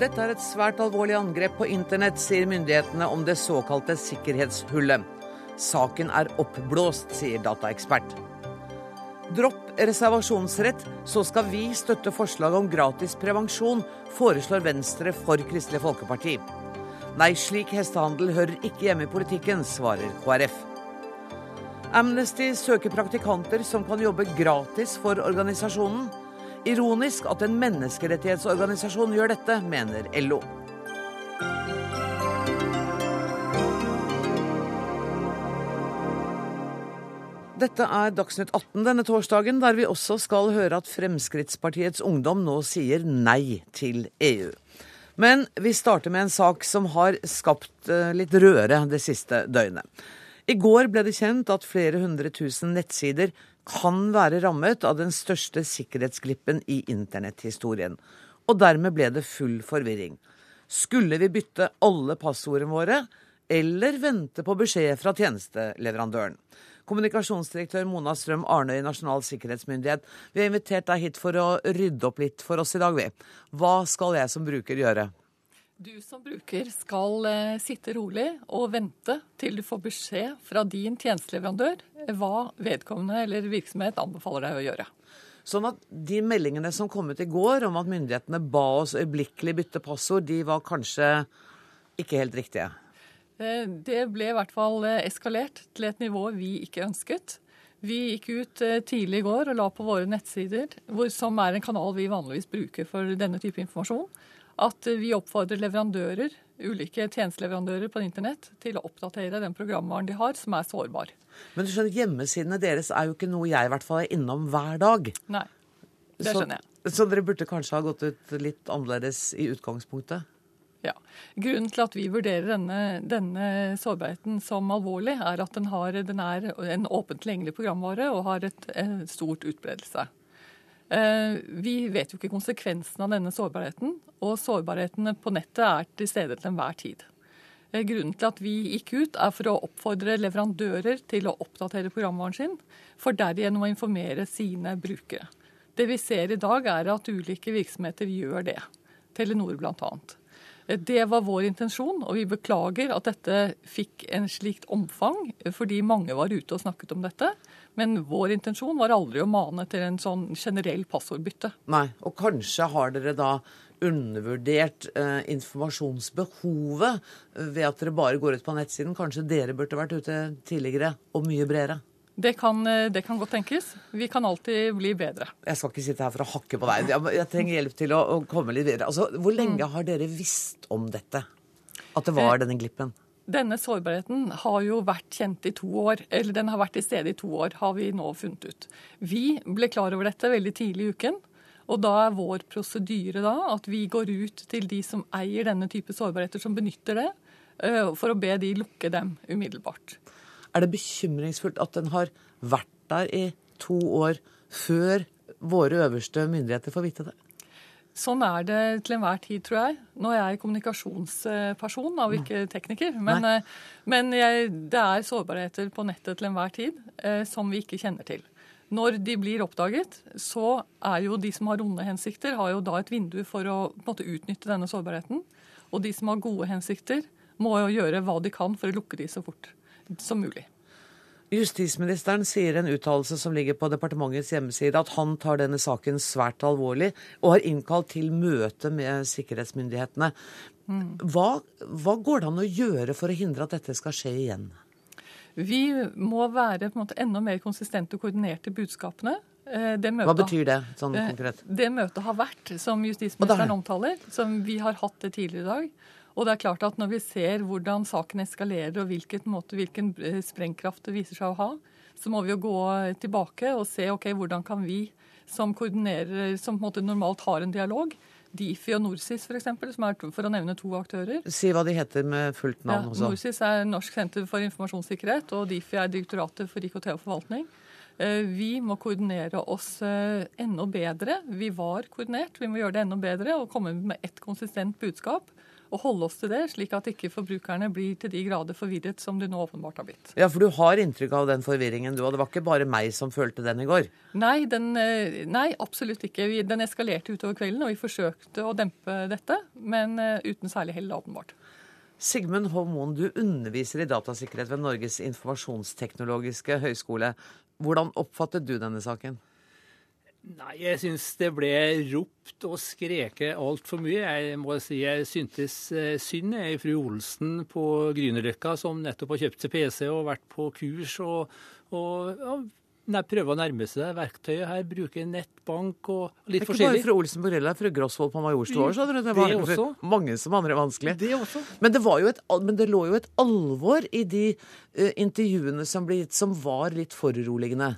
Dette er et svært alvorlig angrep på internett, sier myndighetene om det såkalte sikkerhetshullet. Saken er oppblåst, sier dataekspert. Dropp reservasjonsrett, så skal vi støtte forslaget om gratis prevensjon, foreslår Venstre for Kristelig Folkeparti. Nei, slik hestehandel hører ikke hjemme i politikken, svarer KrF. Amnesty søker praktikanter som kan jobbe gratis for organisasjonen. Ironisk at en menneskerettighetsorganisasjon gjør dette, mener LO. Dette er Dagsnytt 18 denne torsdagen, der vi også skal høre at Fremskrittspartiets ungdom nå sier nei til EU. Men vi starter med en sak som har skapt eh, litt røre det siste døgnet. I går ble det kjent at flere hundre tusen nettsider kan være rammet av den største sikkerhetsglippen i internetthistorien. Og dermed ble det full forvirring. Skulle vi bytte alle passordene våre, eller vente på beskjed fra tjenesteleverandøren? Kommunikasjonsdirektør Mona Strøm Arnøy i Nasjonal sikkerhetsmyndighet, vi har invitert deg hit for å rydde opp litt for oss i dag, vi. Hva skal jeg som bruker gjøre? Du som bruker skal eh, sitte rolig og vente til du får beskjed fra din tjenesteleverandør hva vedkommende eller virksomhet anbefaler deg å gjøre. Sånn at de meldingene som kom ut i går om at myndighetene ba oss øyeblikkelig bytte passord, de var kanskje ikke helt riktige? Eh, det ble i hvert fall eh, eskalert til et nivå vi ikke ønsket. Vi gikk ut tidlig i går og la på våre nettsider, som er en kanal vi vanligvis bruker for denne type informasjon, at vi oppfordrer leverandører, ulike tjenesteleverandører på internett til å oppdatere den programvaren de har, som er sårbar. Men du skjønner, hjemmesidene deres er jo ikke noe jeg i hvert fall er innom hver dag. Nei, det skjønner jeg. Så, så dere burde kanskje ha gått ut litt annerledes i utgangspunktet? Ja. Grunnen til at vi vurderer denne, denne sårbarheten som alvorlig, er at den, har, den er en åpent tilgjengelig programvare og har et, et stort utbredelse. Eh, vi vet jo ikke konsekvensen av denne sårbarheten, og sårbarhetene på nettet er til stede til enhver tid. Eh, grunnen til at vi gikk ut, er for å oppfordre leverandører til å oppdatere programvaren sin, for derigjennom å informere sine brukere. Det vi ser i dag, er at ulike virksomheter gjør det. Telenor bl.a. Eh, det var vår intensjon, og vi beklager at dette fikk en slikt omfang, fordi mange var ute og snakket om dette. Men vår intensjon var aldri å mane til en sånn generell passordbytte. Nei, og kanskje har dere da undervurdert eh, informasjonsbehovet ved at dere bare går ut på nettsiden. Kanskje dere burde vært ute tidligere og mye bredere? Det kan, eh, det kan, godt tenkes. Vi kan alltid bli bedre. Jeg skal ikke sitte her for å hakke på deg. Jeg, trenger hjelp til å, å komme litt videre. Altså, hvor lenge mm. har dere visst om dette? At det var eh, denne glippen? Denne sårbarheten har jo vært kjent i to år, eller den har vært til stede i to år, har vi nå funnet ut. Vi ble klar over dette veldig tidlig i uken. Og da er vår prosedyre da at vi går ut til de som eier denne type sårbarheter, som benytter det, eh, for å be de lukke dem umiddelbart. Er det bekymringsfullt at den har vært der i to år før våre øverste myndigheter får vite det? Sånn er det til enhver tid, tror jeg. Nå er jeg kommunikasjonsperson og ikke tekniker. Men, eh, men jeg, det er sårbarheter på nettet til enhver tid eh, som vi ikke kjenner til. Når de blir oppdaget, så er jo de som har onde hensikter, har jo da et vindu for å måte, utnytte denne sårbarheten. Og de som har gode hensikter, må jo gjøre hva de kan for å lukke de så fort som mulig. Justisministeren sier en uttalelse som ligger på departementets hjemmeside, at han tar denne saken svært alvorlig og har innkalt til møte med sikkerhetsmyndighetene. Hva, hva går det an å gjøre for å hindre at dette skal skje igjen? Vi må være måte, enda mer konsistente og koordinerte i budskapene. Eh, møtet, Hva betyr det sånn eh, konkret? Det møtet har vært, som justisministeren omtaler, som vi har hatt det tidligere i dag. Og det er klart at Når vi ser hvordan saken eskalerer og måte, hvilken eh, sprengkraft det viser seg å ha, så må vi jo gå tilbake og se ok, hvordan kan vi som koordinerer, som på en måte normalt har en dialog, Difi og Norsis f.eks., som er for å nevne to aktører. Si hva de heter med fullt navn ja, også. Norsis er Norsk senter for informasjonssikkerhet, og Difi er Direktoratet for IKT og forvaltning. Eh, vi må koordinere oss eh, enda bedre. Vi var koordinert, vi må gjøre det enda bedre og komme med ett konsistent budskap og holde oss til det, slik at ikke forbrukerne blir til de grader forvirret som de nå åpenbart har blitt. Ja, for du har inntrykk av den forvirringen du, og det var ikke bare meg som følte den i går? Nei, den, eh, nei absolutt ikke. Den eskalerte utover kvelden, og vi forsøkte å dempe dette, men eh, uten særlig hell, åpenbart. Sigmund Hovmoen, du underviser i datasikkerhet ved Norges informasjonsteknologiske høgskole. Hvordan oppfattet du denne saken? Nei, jeg syns det ble ropt og skreket altfor mye. Jeg må si jeg syntes eh, synd i fru Olsen på Grünerløkka, som nettopp har kjøpt seg PC og vært på kurs og, og, og Nei, prøve å nærme seg verktøyet her. Bruke nettbank og litt forskjellig. Ikke bare fru Olsen på Grella, fru Grosvold på Majorstua òg, Det var det også. mange som andre vanskelig. Det også. Men det, et, men det, lå jo et alvor i de uh, intervjuene som ble gitt, som var litt foruroligende.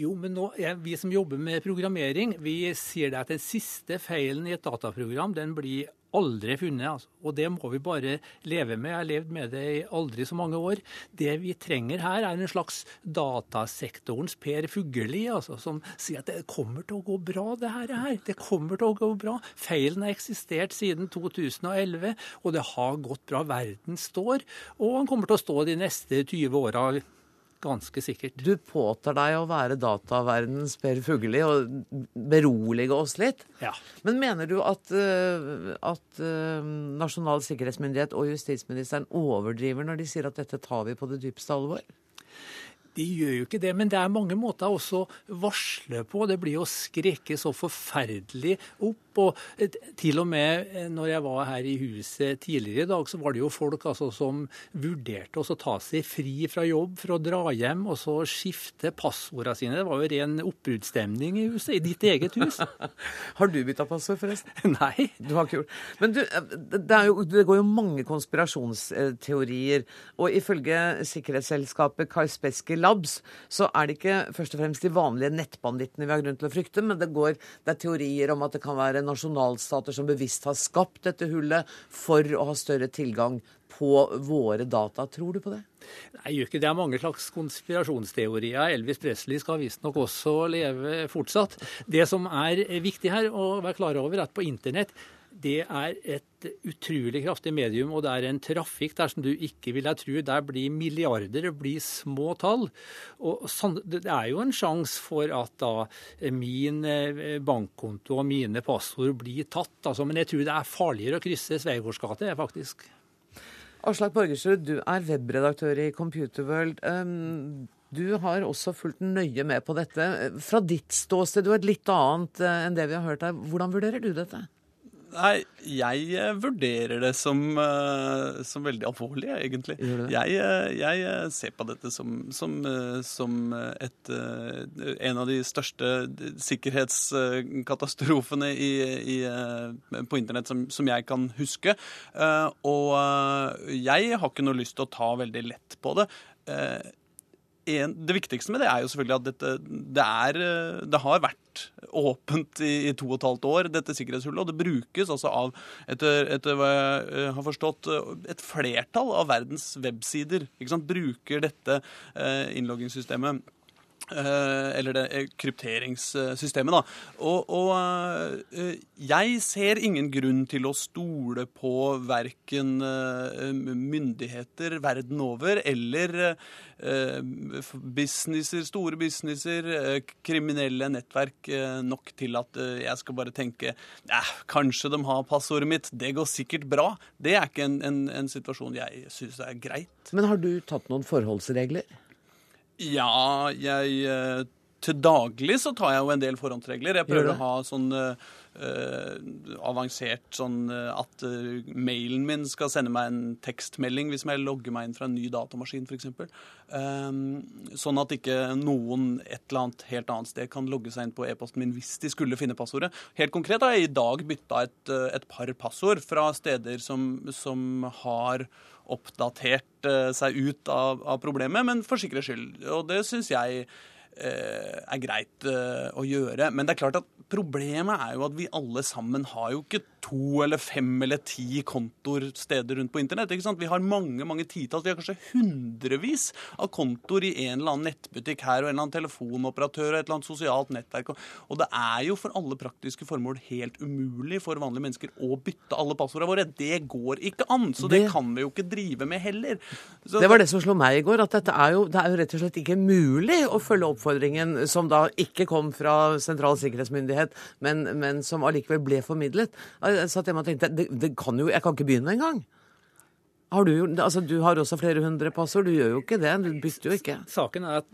Jo, men nå, ja, vi som jobber med programmering, vi sier det at den siste feilen i et dataprogram, den blir aldri funnet. Altså. Og det må vi bare leve med. Jeg har levd med det i aldri så mange år. Det vi trenger her, er en slags datasektorens Per Fugelli, altså, som sier at det kommer til å gå bra, det her. Det kommer til å gå bra. Feilen har eksistert siden 2011, og det har gått bra. Verden står, og han kommer til å stå de neste 20 åra Ganske sikkert. Du påtar deg å være dataverdenens Per Fugelli og berolige oss litt. Ja. Men mener du at, eh, at eh, Nasjonal sikkerhetsmyndighet og justisministeren overdriver når de sier at dette tar vi på det dypeste alvor? De gjør jo ikke det, men det er mange måter også å varsle på. Det blir å skreke så forferdelig opp. Og til og med eh, når jeg var her i huset tidligere i dag, så var det jo folk altså, som vurderte å ta seg fri fra jobb for å dra hjem og så skifte passordene sine. Det var jo ren oppbruddsstemning i huset, i ditt eget hus. har du bytta passord, forresten? Nei. Du har ikke gjort Men du, det, jo, det går jo mange konspirasjonsteorier. Og ifølge sikkerhetsselskapet Karspeski Labs så er det ikke først og fremst de vanlige nettbandittene vi har grunn til å frykte, men det, går, det er teorier om at det kan være nasjonalstater som bevisst har skapt dette hullet for å ha større tilgang på våre data. Tror du på det? Nei, gjør ikke det. er mange slags konspirasjonsteorier. Elvis Presley skal visstnok også leve fortsatt. Det som er viktig her å være klar over, er at på internett det er et utrolig kraftig medium, og det er en trafikk der som du ikke ville tro. Der blir milliarder, det blir små tall. Og det er jo en sjanse for at da min eh, bankkonto og mine passord blir tatt. Altså, men jeg tror det er farligere å krysse Sveigårds gate, faktisk. Aslak Borgersrud, du er webredaktør i Computerworld. Um, du har også fulgt nøye med på dette. Fra ditt ståsted, du har et litt annet eh, enn det vi har hørt her. Hvordan vurderer du dette? Nei, jeg eh, vurderer det som, uh, som veldig alvorlig, egentlig. Jeg, uh, jeg, ser på dette som, som, som et, en av de største sikkerhetskatastrofene i, i, på internett som, som, jeg kan huske. og jeg har ikke noe lyst til å ta veldig lett på det en, det viktigste med det er jo selvfølgelig at dette, det, er, det har vært åpent i, i, to og et halvt år, dette sikkerhetshullet. Og det brukes altså av, etter, etter hva jeg eh, har forstått, et flertall av verdens websider bruker dette eh, innloggingssystemet. Eh, eller det eh, krypteringssystemet, da. Og, og, eh, jeg ser ingen grunn til å stole på verken myndigheter verden over eller businesser, store businesser, kriminelle nettverk nok til at jeg skal bare tenke ja, kanskje de har passordet mitt, det går sikkert bra. Det er ikke en, en, en situasjon jeg syns er greit. Men har du tatt noen forholdsregler? Ja, jeg eh, Til daglig så tar jeg jo en del forhåndsregler. Jeg prøver å ha sånn uh, avansert sånn at uh, mailen min skal sende meg en tekstmelding hvis jeg logger meg inn fra en ny datamaskin, f.eks. Um, sånn at ikke noen et eller annet helt annet sted kan logge seg inn på e-posten min hvis de skulle finne passordet. Helt konkret har jeg i dag bytta et, et par passord fra steder som, som har oppdatert seg ut av, av, problemet, men for sikkerhets skyld. Og det syns jeg er greit å gjøre. Men det er klart at problemet er jo at vi alle sammen har jo ikke to eller fem eller ti kontoer steder rundt på internett. ikke sant? Vi har mange mange titalls, vi har kanskje hundrevis av kontoer i en eller annen nettbutikk her og en eller annen telefonoperatør og et eller annet sosialt nettverk. Og det er jo for alle praktiske formål helt umulig for vanlige mennesker å bytte alle passordene våre. Det går ikke an, så det, det kan vi jo ikke drive med heller. Så det var det som slo meg i går, at dette er jo, det er jo rett og slett ikke mulig å følge oppfordringen som da ikke kom fra Sentral sikkerhetsmyndighet, men, men som allikevel ble formidlet jeg satt hjemme og tenkte det, det kan jo, jeg kan ikke begynne engang. Har du, altså, du har også flere hundre passord. Du gjør jo ikke det. Du bytter jo ikke. Saken er at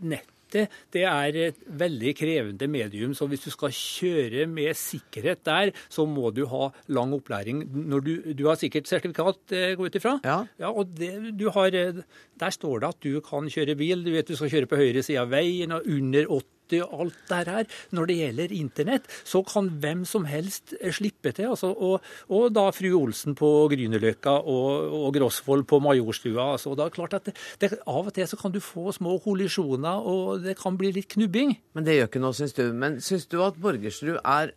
nettet det er et veldig krevende medium. Så hvis du skal kjøre med sikkerhet der, så må du ha lang opplæring. Når du, du har sikkert sertifikat, eh, gå ut ifra. Ja. ja og det, har, eh, der står det at du kan kjøre bil. Du vet du skal kjøre på høyre side av veien og under 80 og alt det her. Når det gjelder internett, så kan hvem som helst slippe til. Altså, og, og, da fru Olsen på Grünerløkka og, og Grosvold på Majorstua. Altså, da er klart at det, det, Av og til så kan du få små kollisjoner, og det kan bli litt knubbing. Men det gjør ikke noe, syns du. Men syns du at Borgersrud er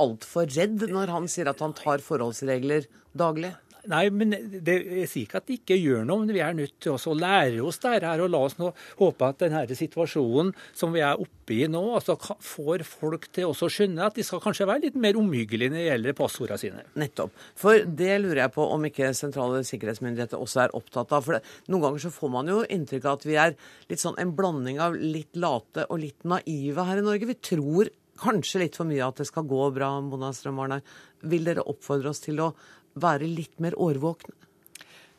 altfor redd når han sier at han tar forholdsregler daglig? Nei, men det, jeg sier ikke at det ikke gjør noe, men vi er nødt til å lære oss det her. Og la oss nå håpe at denne situasjonen som vi er oppe i nå, altså får folk til å skjønne at de skal kanskje være litt mer omhyggelige når det gjelder passordene sine. Nettopp. For det lurer jeg på om ikke sentrale sikkerhetsmyndigheter også er opptatt av. For det, noen ganger så får man jo inntrykk av at vi er litt sånn en blanding av litt late og litt naive her i Norge. Vi tror kanskje litt for mye at det skal gå bra, Mona Strøm Arne. Vil dere oppfordre oss til å være litt mer årvåkne?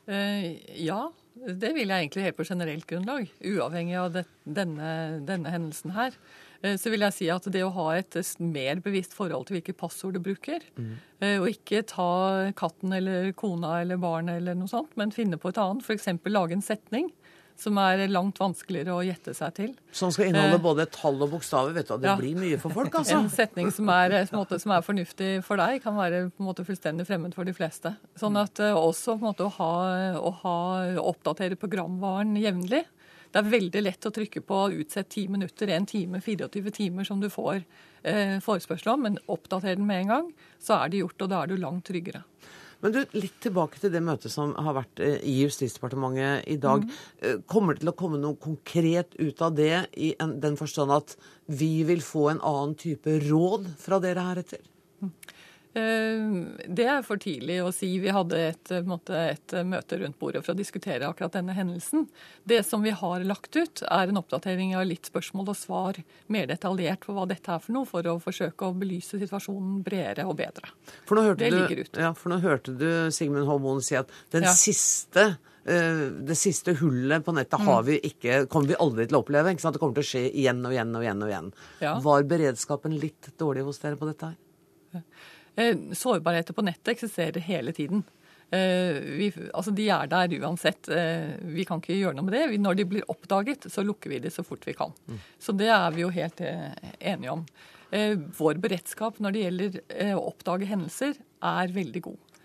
Uh, ja, det vil jeg egentlig helt på generelt grunnlag. Uavhengig av det, denne, denne, hendelsen her. Uh, så vil jeg si at det å ha et mer bevisst forhold til hvilke passord du bruker, mm. uh, og ikke ta katten eller kona eller barnet eller noe sånt, men finne på et annet, f.eks. lage en setning som er langt vanskeligere å gjette seg til. Som skal inneholde eh, både tall og bokstaver, vet du. Det ja. blir mye for folk, altså. En setning som er, måte, som er, fornuftig for deg, kan være på en måte fullstendig fremmed for de fleste. Sånn at uh, også på en måte å, ha, å ha, oppdatere programvaren jevnlig. Det er veldig lett å trykke på 'utsett 10 minutter', 1 time, 24 timer som du får eh, forespørsel om, men oppdater den med en gang, så er det gjort, og da er du langt tryggere. Men du, litt tilbake til det møtet som har vært eh, i Justisdepartementet i dag. Mm. Kommer det til å komme noe konkret ut av det, i den forstand at vi vil få en annen type råd fra dere heretter? Mm. Eh, det er for tidlig å si. Vi hadde et, et, møte rundt bordet for å diskutere akkurat denne hendelsen. Det som vi har lagt ut, er en oppdatering av litt spørsmål og svar mer detaljert på hva dette er for noe, for å forsøke å belyse situasjonen bredere og bedre. det du, ligger ute. Ja, for nå hørte du Sigmund Holmoen si at den ja. siste eh, det siste hullet på nettet har mm. vi ikke, kommer vi aldri til å oppleve. Det kommer til å skje igjen og igjen og igjen. og igjen. Ja. Var beredskapen litt dårlig hos dere på dette her? Eh, sårbarheter på nettet eksisterer hele tiden. Eh, vi, altså De er der uansett. Eh, vi kan ikke gjøre noe med det. Når de blir oppdaget, så lukker vi de så fort vi kan. Mm. Så det er vi jo helt enige om. Vår beredskap når det gjelder å oppdage hendelser, er veldig god.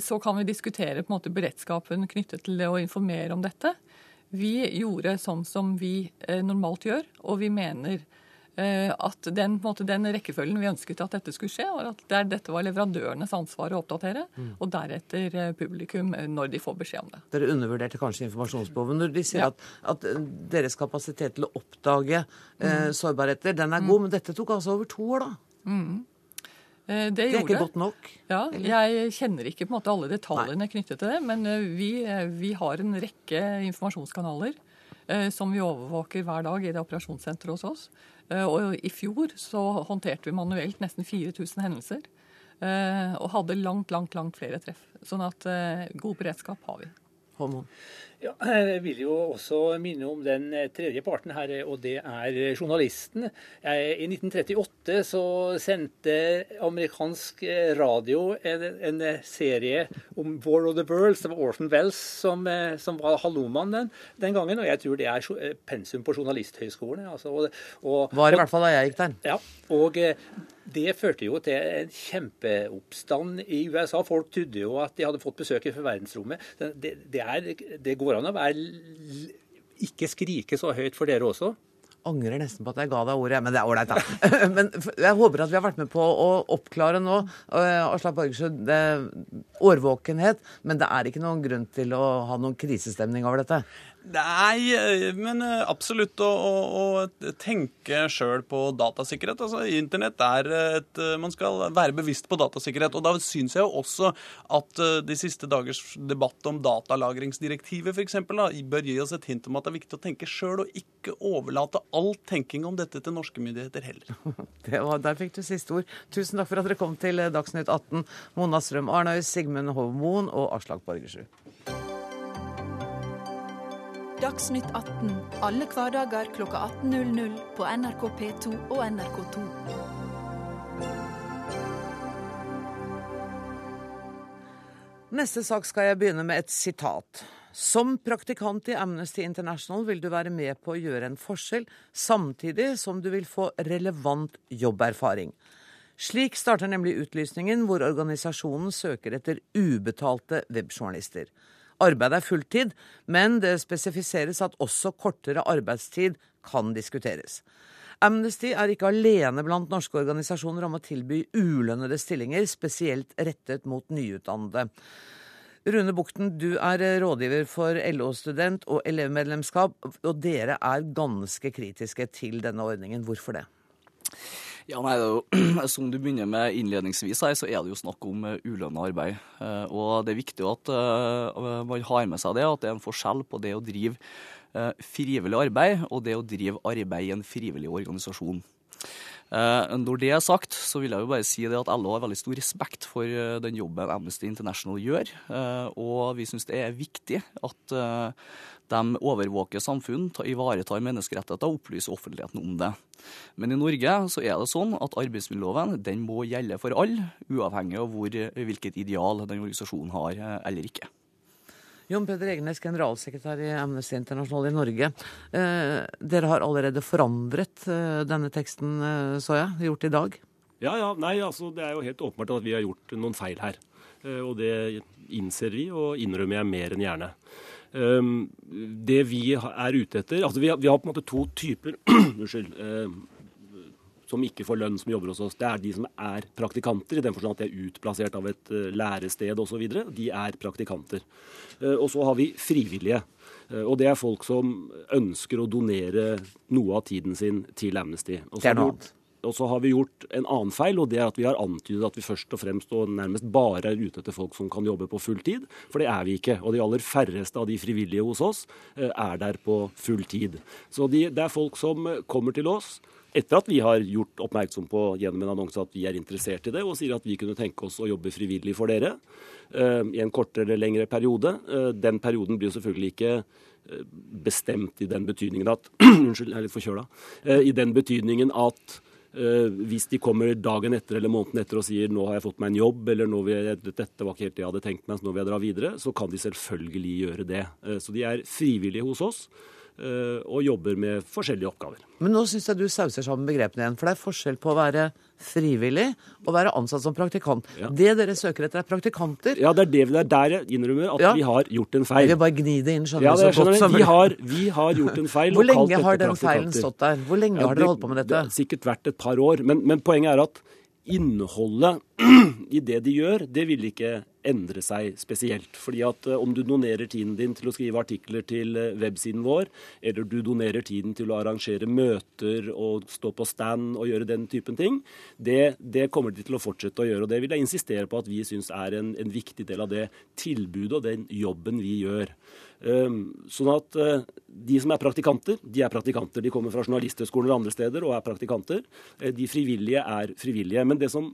Så kan vi diskutere på en måte beredskapen knyttet til å informere om dette. Vi gjorde sånn som vi normalt gjør, og vi mener at den, måte, den, rekkefølgen vi ønsket at dette skulle skje, var at der dette var leverandørenes ansvar å oppdatere, mm. og deretter eh, publikum eh, når de får beskjed om det. Dere undervurderte kanskje informasjonsbehovet når de sier ja. at, at, deres kapasitet til å oppdage mm. eh, sårbarheter, den er god, mm. men dette tok altså over to år, da? Mm. Det, det, er ikke godt nok? Ja, Jeg kjenner ikke på en måte alle detaljene Nei. knyttet til det, men vi, vi har en rekke informasjonskanaler eh, som vi overvåker hver dag i det operasjonssenteret hos oss. Eh, og i fjor så håndterte vi manuelt nesten 4000 hendelser. Eh, og hadde langt, langt, langt flere treff. Sånn at eh, god beredskap har vi. Holmon. Ja, jeg vil jo også minne om den tredje parten her, og det er journalisten. I 1938 så sendte amerikansk radio en, en serie om War of the Worlds. Det var Orson Wells som, som var hallomann den, den, gangen, og jeg tror det er pensum på Journalisthøgskolen. Altså, og, og, var i hvert fall da jeg gikk der. Ja, og det førte jo til en kjempeoppstand i USA. Folk trodde jo at de hadde fått besøk fra verdensrommet. Det, det, er, det går an å være ikke skrike så høyt for dere også. angrer nesten på at jeg ga deg ordet, men det er ålreit, da. men jeg håper at vi har vært med på å oppklare nå, uh, Aslak Borgersrud, årvåkenhet. Men det er ikke noen grunn til å ha noen krisestemning over dette? Nei, eh, men eh, absolutt å, å, å tenke sjøl på datasikkerhet. Altså, Internett er et eh, Man skal være bevisst på datasikkerhet. Og da syns jeg jo også at de siste dagers debatt om datalagringsdirektivet f.eks. bør gi oss et hint om at det er viktig å tenke sjøl, og ikke overlate all tenking om dette til norske myndigheter heller. Var, der fikk du siste ord. Tusen takk for at dere kom til Dagsnytt 18. Mona Strøm Arnøy, Sigmund Hovmoen og Aslak Borgersrud. Dagsnytt 18 alle hverdager kl 18.00 på NRK P2 og NRK2. Neste sak skal jeg begynne med et sitat. Som praktikant i Amnesty International vil du være med på å gjøre en forskjell, samtidig som du vil få relevant jobberfaring. Slik starter nemlig utlysningen hvor organisasjonen søker etter ubetalte webjournalister. Arbeidet er fulltid, men det spesifiseres at også kortere arbeidstid kan diskuteres. Amnesty er ikke alene blant norske organisasjoner om å tilby ulønnede stillinger, spesielt rettet mot nyutdannede. Rune Bukten, du er rådgiver for LO-student og elevmedlemskap, og dere er ganske kritiske til denne ordningen. Hvorfor det? Ja, nei, jo, Som du begynner med innledningsvis her, så er det jo snakk om uh, ulønna arbeid. Uh, og det er viktig at uh, man har med seg det, at det er en forskjell på det å drive frivillig arbeid og det å drive arbeid i en frivillig organisasjon. Når det er sagt, så vil jeg jo bare si det at LO har veldig stor respekt for den jobben Amnesty International gjør. Og vi syns det er viktig at de overvåker samfunn, ivaretar menneskerettigheter og opplyser offentligheten om det. Men i Norge så er det sånn at arbeidsmiljøloven den må gjelde for alle, uavhengig av hvor, hvilket ideal den organisasjonen har eh, eller ikke. Jon Peder Egenes, generalsekretær i Amnesty International i Norge. Eh, dere har allerede forandret eh, denne teksten, eh, så jeg, gjort i dag? Ja, ja. Nei, altså det er jo helt åpenbart at vi har gjort noen feil her. Og det innser vi, og innrømmer jeg mer enn gjerne. Um, det vi er ute etter altså Vi har, vi har på en måte to typer unnskyld, uh, som ikke får lønn, som jobber hos oss. Det er de som er praktikanter, i den forstand at de er utplassert av et uh, lærested osv. De er praktikanter. Uh, og så har vi frivillige. Uh, og det er folk som ønsker å donere noe av tiden sin til Amnesty. det er noe annet. Og så har vi gjort en annen feil, og det er at vi har antydet at vi først og fremst og nærmest bare er ute etter folk som kan jobbe på full tid. For det er vi ikke. Og de aller færreste av de frivillige hos oss eh, er der på full tid. Så de, det er folk som kommer til oss etter at vi har gjort oppmerksom på gjennom en annonse at vi er interessert i det, og sier at vi kunne tenke oss å jobbe frivillig for dere uh, i en kortere eller lengre periode. Uh, den perioden blir selvfølgelig ikke bestemt i den betydningen at Unnskyld, jeg er litt forkjøla. I den betydningen at Eh, hvis de kommer dagen etter eller måneden etter og sier nå har jeg fått meg en jobb, eller nå vil jeg, dette var ikke helt det jeg hadde tenkt meg, så nå vil jeg dra videre, så kan de selvfølgelig gjøre det. Eh, så de er frivillige hos oss eh, og jobber med forskjellige oppgaver. Men nå syns jeg du sauser sammen begrepene igjen. For det er forskjell på å være frivillig og være ansatt som praktikant. Ja. Det dere søker etter, er praktikanter. Ja, det er, det, det er der jeg innrømmer at ja. vi har gjort en feil. Jeg vil bare gni det inn, skjønner ja, det, så godt som vi har, vi har gjort en feil. Hvor lenge har den feilen stått der? Hvor lenge ja, har dere holdt på med dette? Det har sikkert vært et par år. Men, men poenget er at innholdet i det de gjør, det vil ikke endre seg spesielt. Fordi at eh, om du donerer tiden din til å skrive artikler til eh, websiden vår, eller du donerer tiden til å arrangere møter og stå på stand og gjøre den typen ting, det, det kommer de til å fortsette å gjøre. Og det vil jeg insistere på at vi syns er en, en, viktig del av det tilbudet og den jobben vi gjør. Um, sånn at uh, de som er praktikanter, de er praktikanter. De kommer fra journalisthøgskolen eller andre steder og er praktikanter. De frivillige er frivillige. Men det som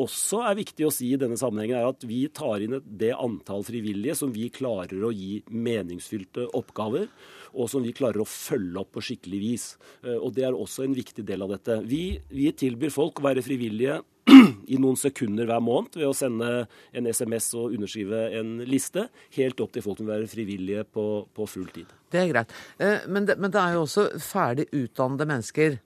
også er viktig å si i denne sammenhengen, er at vi tar inn det antall frivillige som vi klarer å gi meningsfylte oppgaver, og som vi klarer å følge opp på skikkelig vis. Eh, og Det er også en viktig del av dette. Vi, vi tilbyr folk å være frivillige i noen sekunder hver måned ved å sende en SMS og underskrive en liste, helt opp til folk som vil være frivillige på, på full tid. Det er greit. Eh, men det, men det er jo også ferdig utdannede mennesker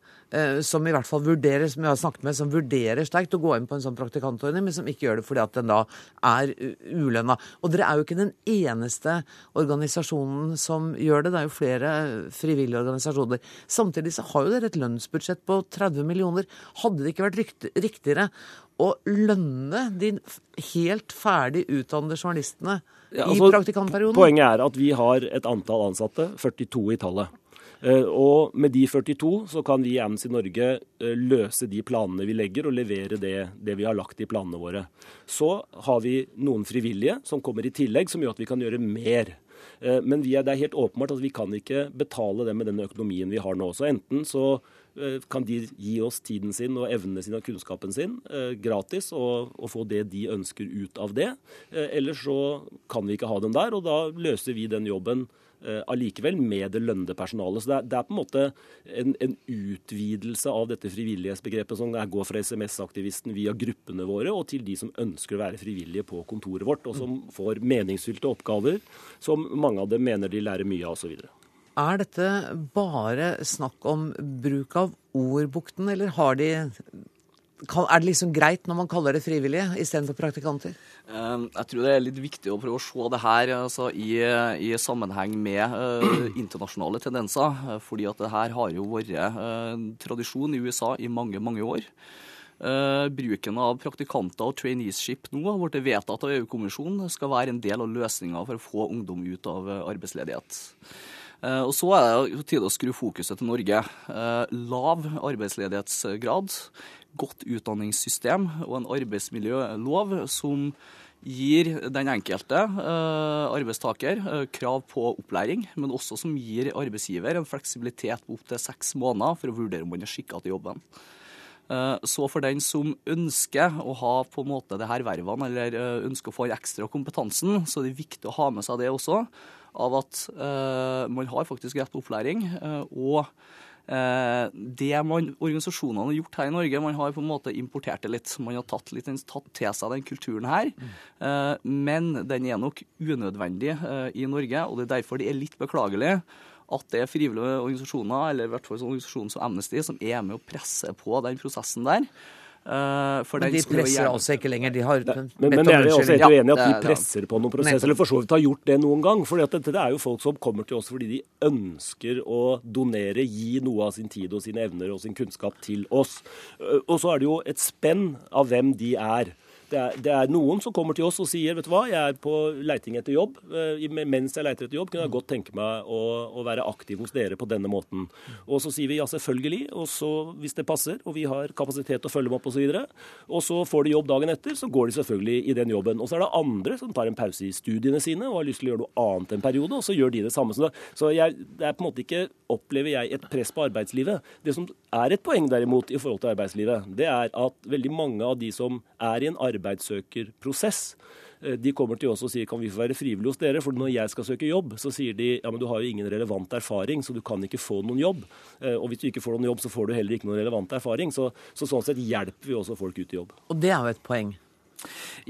som i hvert fall vurderer, som jeg har snakket med, som vurderer sterkt å gå inn på en sånn praktikantordning, men som ikke gjør det fordi at den da er ulønna. Og dere er jo ikke den eneste organisasjonen som gjør det. Det er jo flere frivillige organisasjoner. Samtidig så har jo dere et lønnsbudsjett på 30 millioner. Hadde det ikke vært riktigere å lønne de helt ferdig utdannede journalistene ja, altså, i praktikantperioden? Poenget er at vi har et antall ansatte, 42 i tallet. Eh, og med de 42 så kan vi i Amnesty Norge eh, løse de planene vi legger, og levere det, det, vi har lagt i planene våre. Så har vi noen frivillige som kommer i tillegg, som gjør at vi kan gjøre mer. Eh, men er, det er helt åpenbart at vi kan ikke betale det med den økonomien vi har nå. Så enten så kan de gi oss tiden sin og evnene sine og kunnskapen sin gratis og, og, få det de ønsker ut av det. Eller så kan vi ikke ha dem der, og da løser vi den jobben Eh, allikevel med det lønnede personalet. Så det er, det er, på en måte en, en utvidelse av dette frivillighetsbegrepet som går fra SMS-aktivisten via gruppene våre og til de som ønsker å være frivillige på kontoret vårt, og som får meningsfylte oppgaver som mange av dem mener de lærer mye av osv. Er dette bare snakk om bruk av ordbukten, eller har de er det liksom greit når man kaller det frivillige istedenfor praktikanter? Ehm, jeg tror det er litt viktig å prøve å se det her altså, i, i, sammenheng med uh, internasjonale tendenser. fordi at det her har jo vært uh, tradisjon i USA i mange, mange år. Uh, bruken av praktikanter og traineeship nå har blitt vedtatt av EU-kommisjonen skal være en del av løsninga for å få ungdom ut av arbeidsledighet. Og Så er det jo tid å skru fokuset til Norge. Lav arbeidsledighetsgrad godt utdanningssystem og en arbeidsmiljølov som gir den enkelte uh, arbeidstaker krav på opplæring, men også som gir arbeidsgiver en fleksibilitet på opptil seks måneder for å vurdere om man er skikka til jobben. Så for den som ønsker å ha på en måte det her vervene, eller ønsker å få ekstra kompetansen, så er det viktig å ha med seg det også, av at man har faktisk rett på opplæring. og Eh, det man, organisasjonene har gjort her i Norge, man har på en måte importert det litt. Man har tatt, litt, tatt til seg den kulturen her. Mm. Men den er nok unødvendig eh, i Norge, og det er derfor det er litt beklagelig at det er frivillige organisasjoner, eller i hvert fall organisasjoner som Amnesty, som er med å presse på den prosessen der. Uh, men de presser altså ikke lenger. De har men, men, jeg er også helt uenig i at de presser på noen prosess, eller for så vidt har gjort det noen gang. For dette det er jo folk som kommer til oss fordi de ønsker å donere, gi noe av sin tid og sine evner og sin kunnskap til oss. Uh, og så er det jo et spenn av hvem de er. Det er, det er, noen som kommer til oss og sier vet du hva, jeg er på leiting etter jobb. Eh, mens jeg leiter etter jobb, kunne jeg godt tenke meg å, å, være aktiv hos dere på denne måten. Og så sier vi ja, selvfølgelig, og så hvis det passer, og vi har kapasitet til å følge dem opp osv. Og, så og så får de jobb dagen etter, så går de selvfølgelig i den jobben. Og så er det andre som tar en pause i studiene sine og har lyst til å gjøre noe annet en periode, og så gjør de det samme. Så, jeg, det er på en måte ikke, opplever jeg, et press på arbeidslivet. Det som er et poeng derimot i forhold til arbeidslivet, det er at veldig mange av de som er i en arbeidssøkerprosess. Eh, de kommer til oss og sier kan vi få være frivillige hos dere, for når jeg skal søke jobb, så sier de ja, men du har jo ingen relevant erfaring, så du kan ikke få noen jobb. Eh, og hvis du ikke får noen jobb, så får du heller ikke noen relevant erfaring. Så, så sånn sett hjelper vi også folk ut i jobb. Og det er jo et poeng.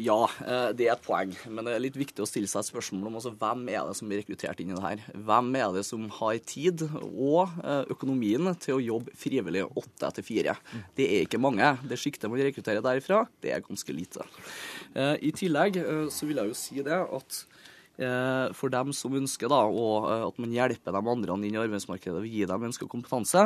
Ja, eh, det er et poeng. Men det er litt viktig å stille seg et spørsmål om altså, hvem er det som blir rekruttert inn i det her. Hvem er det som har tid og eh, økonomien til å jobbe frivillig åtte etter fire? Det er ikke mange. Det sjiktet man rekrutterer derifra, det er ganske lite. Eh, I tillegg så vil jeg jo si det at for dem som ønsker da, at man hjelper de andre inn i arbeidsmarkedet og gir dem ønska kompetanse,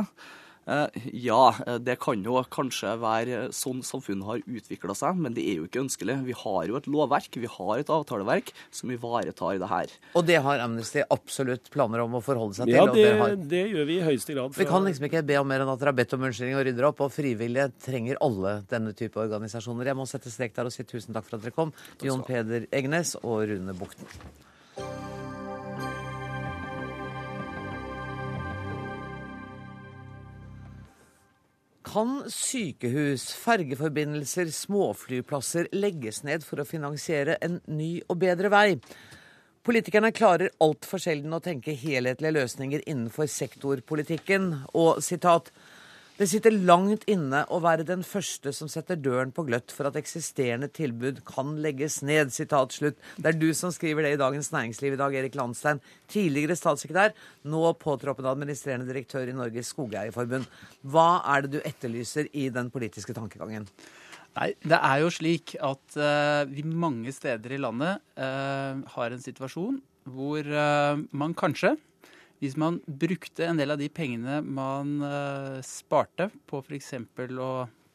ja, eh, det kan jo kanskje være sånn samfunnet har utvikla seg, men det er jo ikke ønskelig. Vi har jo et lovverk, vi har et avtaleverk som ivaretar det her. Og det har Amnesty absolutt planer om å forholde seg til? Ja, det, har... det gjør vi i høyeste grad. Fra... Vi kan liksom ikke be om mer enn at dere har bedt om unnskyldning og rydder opp. Og frivillige trenger alle denne type organisasjoner. Jeg må sette strek der og si tusen takk for at dere kom. Jon Peder Egnes og Rune Bukten. Kan sykehus, fergeforbindelser, småflyplasser legges ned for å finansiere en ny og bedre vei? Politikerne klarer altfor sjelden å tenke helhetlige løsninger innenfor sektorpolitikken. Og sitat Det sitter langt inne å være den første som setter døren på gløtt for at eksisterende tilbud kan legges ned. Sitat slutt. Det er du som skriver det i Dagens Næringsliv i dag, Erik Landstein. Tidligere statssekretær, nå påtroppende administrerende direktør i Norges Skogeierforbund. Hva er det du etterlyser i den politiske tankegangen? Nei, Det er jo slik at uh, vi mange steder i landet uh, har en situasjon hvor uh, man kanskje hvis man brukte en del av de pengene man uh, sparte på f.eks. å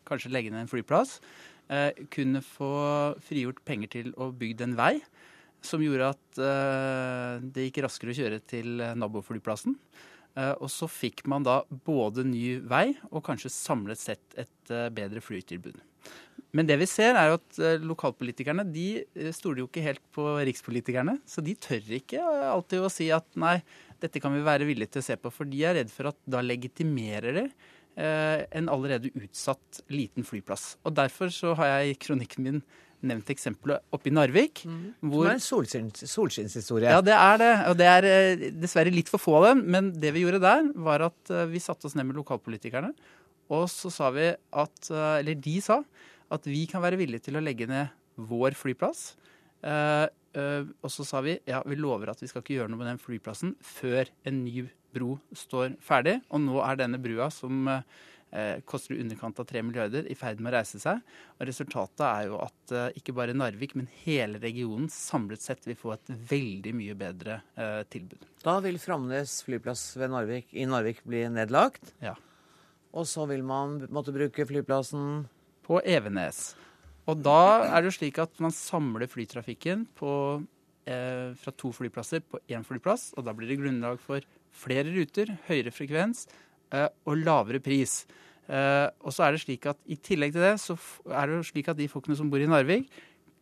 kanskje legge ned en flyplass, uh, kunne få frigjort penger til å bygge en vei som gjorde at uh, det gikk raskere å kjøre til naboflyplassen. og så fikk man da både ny vei og kanskje samlet sett et bedre flytilbud. Men det vi ser er at lokalpolitikerne de stoler jo ikke helt på rikspolitikerne. Så de tør ikke alltid å si at nei, dette kan vi være villige til å se på, for de er redd for at da legitimerer det eh, en allerede utsatt liten flyplass. Og Derfor så har jeg i kronikken min nevnt eksempelet oppe i Narvik. Mm. Hvor, Som er en solskinns, solskinnshistorie. Ja, det er det. Og det er eh, dessverre litt for få av dem. Men det vi gjorde der, var at eh, vi satte oss ned med lokalpolitikerne. Og så sa vi at Eller de sa at vi kan være villige til å legge ned vår flyplass. Eh, og så sa vi ja, vi lover at vi skal ikke gjøre noe med den flyplassen før en ny bro står ferdig. Og nå er denne brua, som eh, koster i underkant av 3 milliarder, i ferd med å reise seg. Og resultatet er jo at eh, ikke bare Narvik, men hele regionen samlet sett vil få et veldig mye bedre eh, tilbud. Da vil Framnes flyplass Narvik, i Narvik bli nedlagt. Ja. Og så vil man måtte bruke flyplassen På Evenes. Og da er det jo slik at man samler flytrafikken på, eh, fra to flyplasser på én flyplass. Og da blir det grunnlag for flere ruter, høyere frekvens eh, og lavere pris. Eh, og så er det slik at i tillegg til det, så er det jo slik at de folkene som bor i Narvik,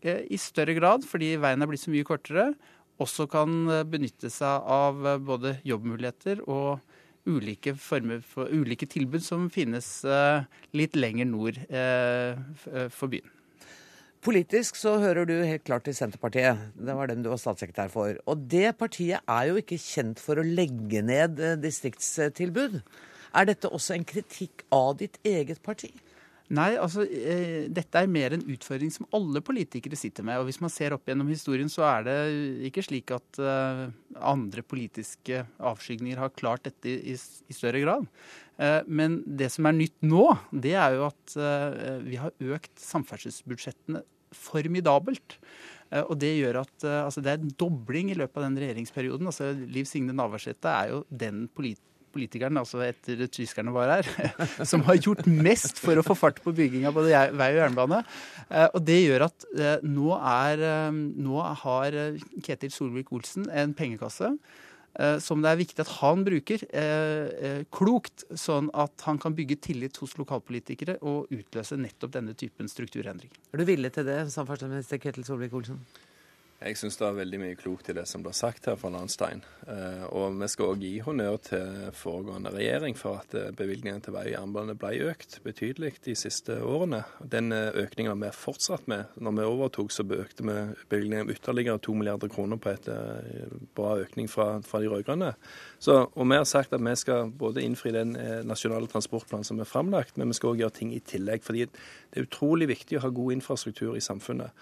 eh, i større grad, fordi veien er blitt så mye kortere, også kan eh, benytte seg av eh, både jobbmuligheter og ulike for ulike tilbud som finnes litt lenger nord for byen. Politisk så hører du helt klart til Senterpartiet. Det var den du var statssekretær for. Og det partiet er jo ikke kjent for å legge ned eh, distriktstilbud. Er dette også en kritikk av ditt eget parti? Nei, altså eh, dette er mer en utfordring som alle politikere sitter med. Og hvis man ser opp gjennom historien, så er det ikke slik at eh, andre politiske avskygninger har klart dette i, i større grad. Eh, men det som er nytt nå, det er jo at eh, vi har økt samferdselsbudsjettene formidabelt. Eh, og det gjør at altså det er en dobling i løpet av den regjeringsperioden. Altså Liv Signe Navarsete er jo den politikeren, altså etter tyskerne var her, som har gjort mest for å få fart på bygging av både vei og jernbane. Og det gjør at nå, er, nå har Ketil Solvik-Olsen en pengekasse som det er viktig at han bruker eh, eh, klokt, sånn at han kan bygge tillit hos lokalpolitikere og utløse nettopp denne typen strukturendring. Er du villig til det, samferdselsminister Ketil Solvik-Olsen? Jeg syns det er veldig mye klokt i det som blir sagt her fra Landstein. Eh, og vi skal òg gi honnør til foregående regjering for at eh, bevilgningene til vei og jernbane ble økt betydelig de siste årene. Den eh, økningen har vi fortsatt med. Når vi overtok, så økte vi bevilgningene ytterligere 2 milliarder kroner på et bra økning fra, fra de rød-grønne. Og vi har sagt at vi skal både innfri den nasjonale transportplanen som er framlagt, men vi skal òg gjøre ting i tillegg. fordi det er utrolig viktig å ha god infrastruktur i samfunnet.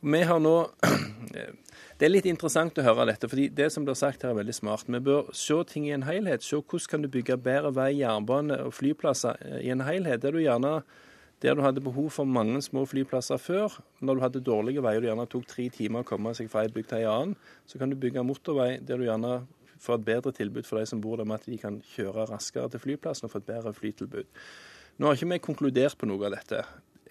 Vi har nå Det er litt interessant å høre dette, fordi det som blir sagt her er veldig smart. Vi bør se ting i en helhet. Se hvordan kan du bygge bedre vei, jernbane og flyplasser eh, i en helhet. Der du gjerne der du hadde behov for mange små flyplasser før, når du hadde dårlige veier og gjerne tok tre timer å komme seg fra ei bygd til ei annen, så kan du bygge motorvei der du gjerne får et bedre tilbud for de som bor der, med at de kan kjøre raskere til flyplassen og få et bedre flytilbud. Nå har ikke vi konkludert på noe av dette.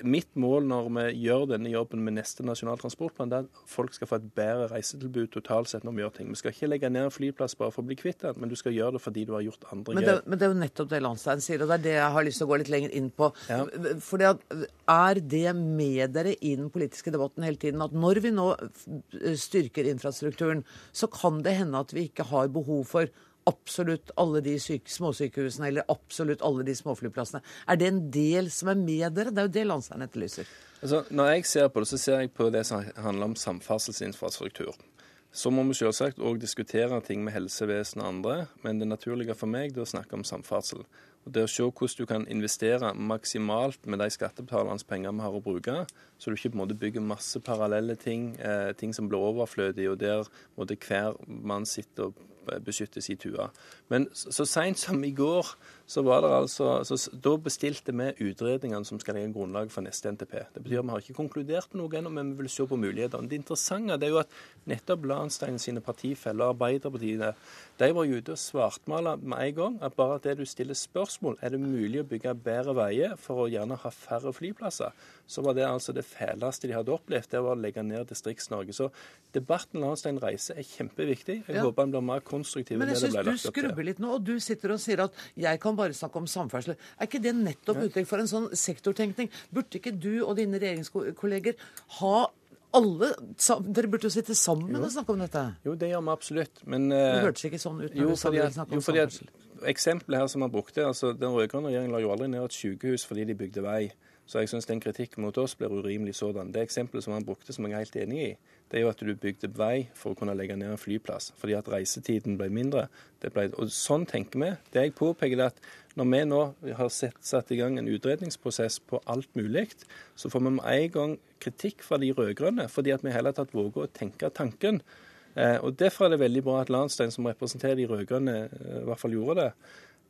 Mitt mål når vi gjør denne jobben med neste Nasjonal transportplan, er at folk skal få et bedre reisetilbud totalt sett når vi gjør ting. Vi skal ikke legge ned en flyplass bare for å bli kvitt den, men du skal gjøre det fordi du har gjort andre men det, Men det er jo nettopp det Landstein sier, og det er det jeg har lyst til å gå litt lenger inn på. Ja. Fordi at, Er det med dere i den politiske debatten hele tiden at når vi nå styrker infrastrukturen, så kan det hende at vi ikke har behov for absolutt alle de småsykehusene eller absolutt alle de småflyplassene. Er det en del som er med dere? Det er jo det Landstein etterlyser. Altså, når jeg ser på det, så ser jeg på det som handler om samferdselsinfrastruktur. Så må vi selvsagt òg diskutere ting med helsevesen og andre, men det naturlige for meg er å snakke om samferdsel. Og det å se hvordan du kan investere maksimalt med de skattebetalernes penger vi har å bruke, så du ikke på en måte bygger masse parallelle ting, eh, ting som blir overflødige, og der måte, hver mann sitter og beskytter sin tue. Men så, så seint som i går, så var det altså så, Da bestilte vi utredningene som skal legge grunnlag for neste NTP. Det betyr at vi har ikke konkludert med noe ennå, men vi vil se på mulighetene. Det interessante det er jo at nettopp Lahnstein sine partifeller, Arbeiderpartiet, de var jo ute og svartmala med en gang at bare det du stiller spørsmål, er det mulig å bygge bedre veier for å gjerne ha færre flyplasser, så var det altså det fæleste de hadde opplevd, det var å legge ned Distrikts-Norge. Så debatten Lahnstein reiser er kjempeviktig. Jeg Ja. håper han blir mer konstruktiv Men jeg det det syns du skrubber litt nå, og du sitter og sier at jeg kan bare snakke om samferdsel. Er ikke det nettopp uttrykk for en sånn sektortenkning? Burde ikke du og dine regjeringskolleger ha alle Dere burde jo sitte sammen og snakke om dette. Jo, det gjør vi absolutt, men Det eh, hørtes ikke sånn ut når Jo, du sa at, snakket jo, om samferdsel. eksempelet her som han brukte, altså Den rød-grønne regjeringen la jo aldri ned et sykehus fordi de bygde vei. Så jeg syns den kritikken mot oss blir urimelig sådan. Det eksempelet som han brukte, som jeg er helt enig i, det er jo at du bygde vei for å kunne legge ned en flyplass. Fordi at reisetiden ble mindre. Ble, og sånn tenker vi. Det jeg påpeker, er at når vi nå har sett, satt i gang en utredningsprosess på alt mulig, så får vi med en gang kritikk fra de rød-grønne fordi at vi hele tatt våger å tenke tanken. Eh, og Derfor er det veldig bra at Lahnstein, som representerer de rød-grønne, eh, i hvert fall gjorde det,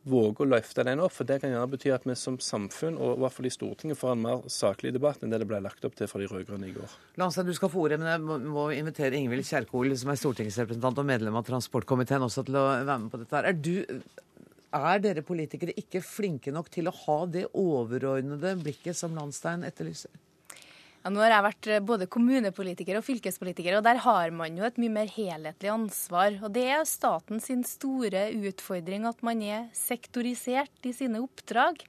våger å løfte den opp. For det kan gjerne bety at vi som samfunn, og i hvert fall i Stortinget, får en mer saklig debatt enn det det ble lagt opp til fra de rød-grønne i går. Landstein, du skal få ordet, men jeg må invitere Ingvild Kjerkol, som er stortingsrepresentant og medlem av transportkomiteen, også til å være med på dette her. Er, du, er dere politikere ikke flinke nok til å ha det overordnede blikket som Landstein etterlyser? Nå har jeg vært eh, både kommunepolitiker og fylkespolitiker, og der har man jo et mye mer helhetlig ansvar. Og det er staten sin store utfordring at man er sektorisert i sine oppdrag.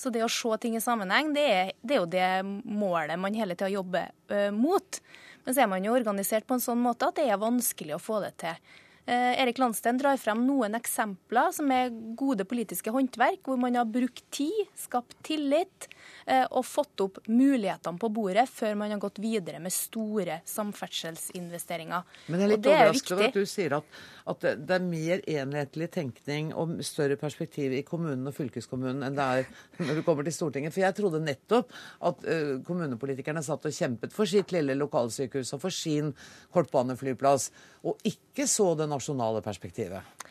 Så det å se ting i sammenheng, det er, det er jo det målet man hele tida jobber uh, mot. Men så er man jo organisert på en sånn måte at det er vanskelig å få det til. Eh, Erik Landstein drar frem noen eksempler som er gode politiske håndverk, hvor man har brukt tid, skapt tillit eh, og fått opp mulighetene på bordet før man har gått videre med store samferdselsinvesteringer. Men jeg er litt det er overrasket over at du sier at, at det- er mer enhetlig tenkning og større perspektiv i kommunen og fylkeskommunen enn det er når du kommer til Stortinget. For jeg trodde nettopp at eh, kommunepolitikerne satt og kjempet for sitt lille lokalsykehus og for sin kortbaneflyplass, og ikke så det nasjonale perspektivet.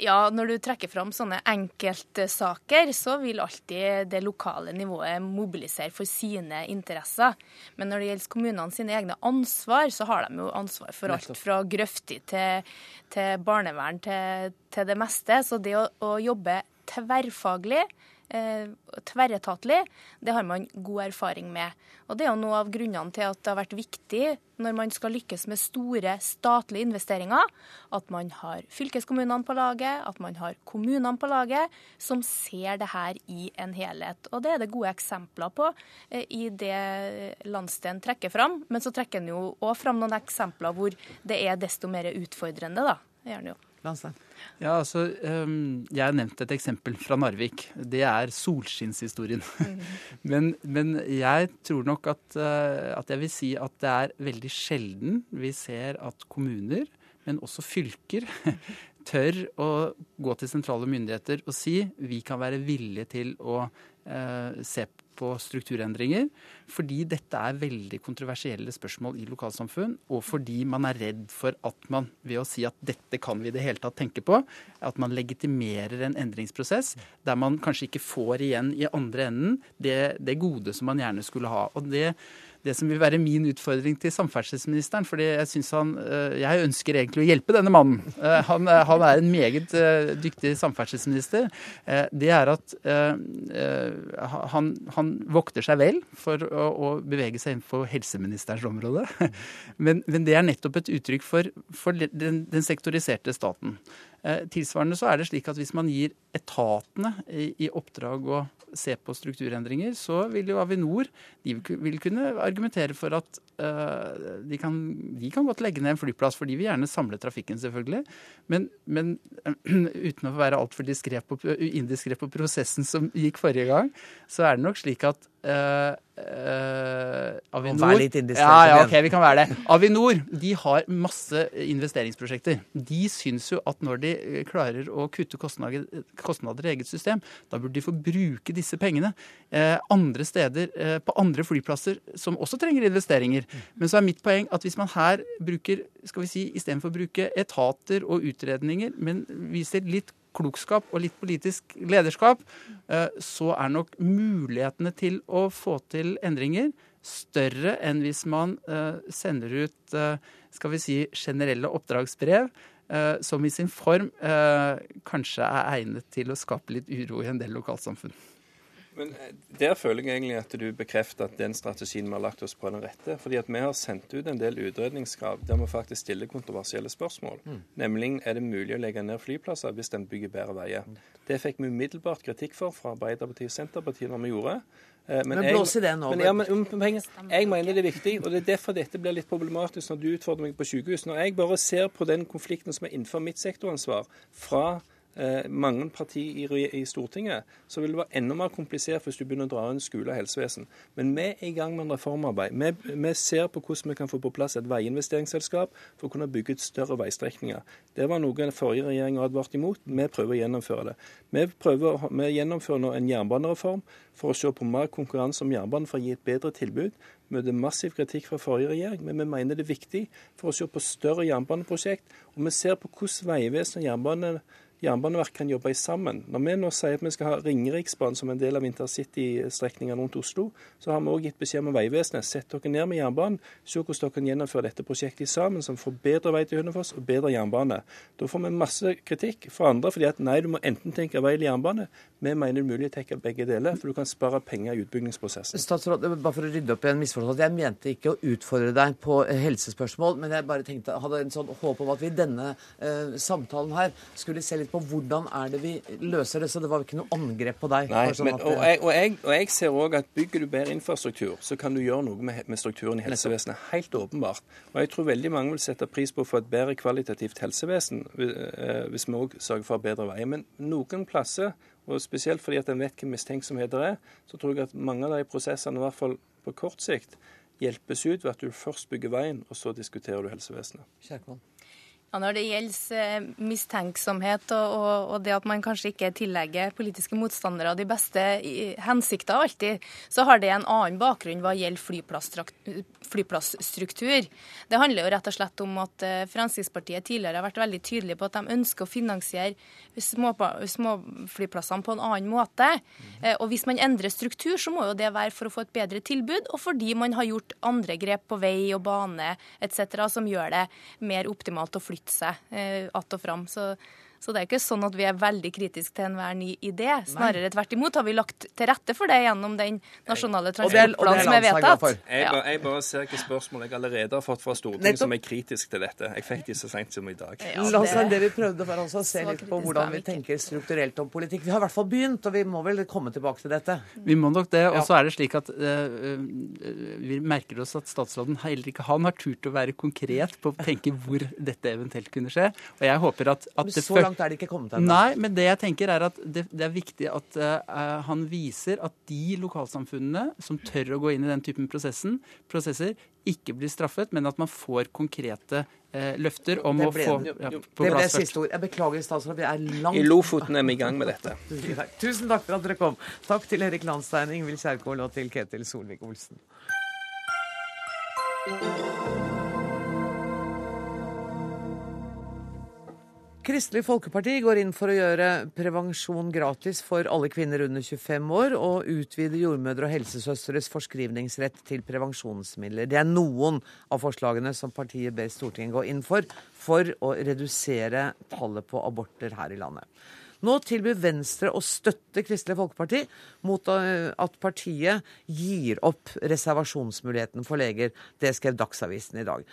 Ja, når du trekker fram sånne enkeltsaker, så vil alltid det lokale nivået mobilisere for sine interesser. Men når det gjelder kommunene sine egne ansvar, så har de jo ansvar for alt fra grøfti til, til barnevern til, til det meste. Så det å, å jobbe tverrfaglig, tverretatlig, det har man god erfaring med. Og det er jo noe av grunnene til at det har vært viktig når man skal lykkes med store statlige investeringer, at man har fylkeskommunene på laget, at man har kommunene på laget, som ser det her i en helhet. Og det er det gode eksempler på eh, i det landsdelen trekker fram. Men så trekker en jo òg fram noen eksempler hvor det er desto mer utfordrende, da. Det gjør han jo. Landstein. Ja, altså, um, Jeg har nevnt et eksempel fra Narvik. Det er solskinnshistorien. men, men jeg tror nok at, uh, at jeg vil si at det er veldig sjelden vi ser at kommuner, men også fylker, tør å gå til sentrale myndigheter og si vi kan være villige til å uh, se på strukturendringer, fordi dette er veldig kontroversielle spørsmål i lokalsamfunn, og fordi man er redd for at man ved å si at dette kan vi i det hele tatt tenke på, at man legitimerer en endringsprosess der man kanskje ikke får igjen i andre enden det, det gode som man gjerne skulle ha. Og det, det som vil være min utfordring til samferdselsministeren, fordi jeg syns han eh, Jeg ønsker egentlig å hjelpe denne mannen. Eh, Han, eh, han er en meget dyktig samferdselsminister. Det er at han, han vokter seg vel for å, å bevege seg innenfor helseministerens område. Men, men det er nettopp et uttrykk for, for den, den sektoriserte staten. Eh, Tilsvarende så er det slik at hvis man gir etatene i, oppdrag å se på strukturendringer, så vil jo Avinor de vil, kunne argumentere for at eh, de, kan, de kan godt legge ned en flyplass, for de vil gjerne samle trafikken, selvfølgelig. Men, men uten å være altfor diskré indiskré på prosessen som gikk forrige gang, så er det nok slik at eh, Avinor Vær litt indiskret, Ja, ja, ok, vi kan være det. Avinor de har masse investeringsprosjekter. De syns jo at når de eh, klarer å kutte kostnader, kostnader i eget system, da burde de få bruke disse pengene uh, andre steder, på andre flyplasser som også trenger investeringer. Men så er mitt poeng at hvis man her bruker, skal vi si, istedenfor å bruke etater og utredninger, men viser litt klokskap og litt politisk lederskap, eh, så er nok mulighetene til å få til endringer større enn hvis man eh, sender ut eh, skal vi si, generelle oppdragsbrev som i sin form kanskje er egnet til å skape litt uro i en del lokalsamfunn. Men eh, Der føler jeg egentlig at du bekrefter at den strategien vi har lagt oss på, er den rette. Fordi at vi har sendt ut en del utredningskrav der vi faktisk stiller kontroversielle spørsmål. Nemlig er det mulig å legge ned flyplasser hvis en bygger bedre veier. Det fikk vi umiddelbart kritikk for fra Arbeiderpartiet og Senterpartiet når vi gjorde. Men, Men jeg- blås i det nå, Men, ja, men, jeg mener det er viktig, og det er derfor dette blir litt problematisk når du utfordrer meg på sykehus. Når jeg bare ser på den konflikten som er innenfor mitt sektoransvar, fra eh, mange partier i, Stortinget, så vil det være enda mer komplisert hvis du begynner å dra inn skole og helsevesen. Men vi er i gang med en reformarbeid. Vi, vi ser på hvordan vi kan få på plass et veiinvesteringsselskap for å kunne bygge ut større veistrekninger. Det var noe den forrige regjeringen advarte imot. Vi prøver å gjennomføre det. Vi, prøver, vi gjennomfører nå en jernbanereform for å se på mer konkurranse om jernbanen for å gi et bedre tilbud. Møter massiv kritikk fra forrige regjering, men vi mener det er viktig for å se på større jernbaneprosjekt. Og vi ser på hvordan Vegvesenet og jernbane, Jernbaneverket kan jobbe sammen. Når vi nå sier at vi skal ha Ringeriksbanen som en del av intercitystrekningene rundt Oslo, så har vi òg gitt beskjed om Vegvesenet. Sett dere ned med jernbanen, se hvordan dere kan gjennomføre dette prosjektet sammen, som får bedre vei til Hønefoss og bedre jernbane. Da får vi masse kritikk fra andre fordi at nei, du må enten tenke vei eller jernbane. Vi mener det er mulig å tenke begge deler, for du kan spare penger i utbyggingsprosessen. Statsråd, bare for å rydde opp i en misforståelse. Jeg mente ikke å utfordre deg på eh, helsespørsmål, men jeg bare tenkte, hadde en sånn håp om at vi i denne uh, samtalen her skulle se litt på hvordan er det vi løser det. Så det var ikke noe angrep på deg. Nei, sånn men, og, jeg, og, jeg, og jeg ser òg at bygger du bedre infrastruktur, så kan du gjøre noe med, med strukturen i helsevesenet. Helt åpenbart. Og jeg tror veldig mange vil sette pris på å få et bedre kvalitativt helsevesen eh, hvis vi òg sørger for bedre veier. Men noen plasser, og spesielt fordi at en vet hva mistenksomheter er, så tror jeg at mange av de prosessene, i hvert fall på kort sikt, hjelpes ut ved at du først bygger veien, og så diskuterer du helsevesenet. Kjerkol. Ja, Når det gjelder eh, mistenksomhet og, og, og det at man kanskje ikke tillegger politiske motstandere de beste hensikter alltid, så har det en annen bakgrunn hva gjelder flyplassstruktur. Det handler jo rett og slett om at eh, Fremskrittspartiet tidligere har vært veldig tydelige på at de ønsker å finansiere småflyplassene små på en annen måte. Eh, Og hvis man endrer struktur, så må jo det være for å få et bedre tilbud, og fordi man har gjort andre grep på vei og bane etc. som gjør det mer optimalt å flytte seg eh, att og fram. Så, så det er ikke sånn at vi er veldig kritiske til enhver ny idé. Snarere tvert imot har vi lagt til rette for det gjennom den nasjonale transportplanen som er vedtatt. Jeg, Ja. bare, jeg bare ser hvilke spørsmål jeg allerede har fått fra Stortinget Nettopp. som er kritisk til dette. Jeg fikk de så sent som i dag. Ja, La oss det- det vi prøvde var altså å se litt på hvordan vi tenker strukturelt om politikk. Vi har i hvert fall begynt, og vi må vel komme tilbake til dette. Vi må nok det. Og så er det slik at eh, vi merker oss at statsråden heller ikke han har turt å være konkret på å tenke hvor dette eventuelt kunne skje. Og jeg håper at, at det så fø- langt er det ikke kommet ennå. Nei, men det jeg tenker er at det, det er viktig at uh, han viser at de lokalsamfunnene som tør å gå inn i den typen prosessen, prosesser, ikke blir straffet, men at man får konkrete eh, løfter om å få ja, Det ble siste ord. Jeg beklager, statsråd. Vi er langt I Lofoten er vi i gang med dette. Tusen takk for at dere kom. Takk til Erik Landstein, Ingvild Kjerkol og til Ketil Solvik-Olsen. Kristelig Folkeparti går inn for å gjøre prevensjon gratis for alle kvinner under 25 år, og utvide jordmødre og helsesøstres forskrivningsrett til prevensjonsmidler. Det er noen av forslagene som partiet ber Stortinget gå inn for, for å redusere tallet på aborter her i landet. Nå tilbyr Venstre å støtte Kristelig Folkeparti mot eh, at partiet gir opp reservasjonsmuligheten for leger. Det skrev Dagsavisen i dag.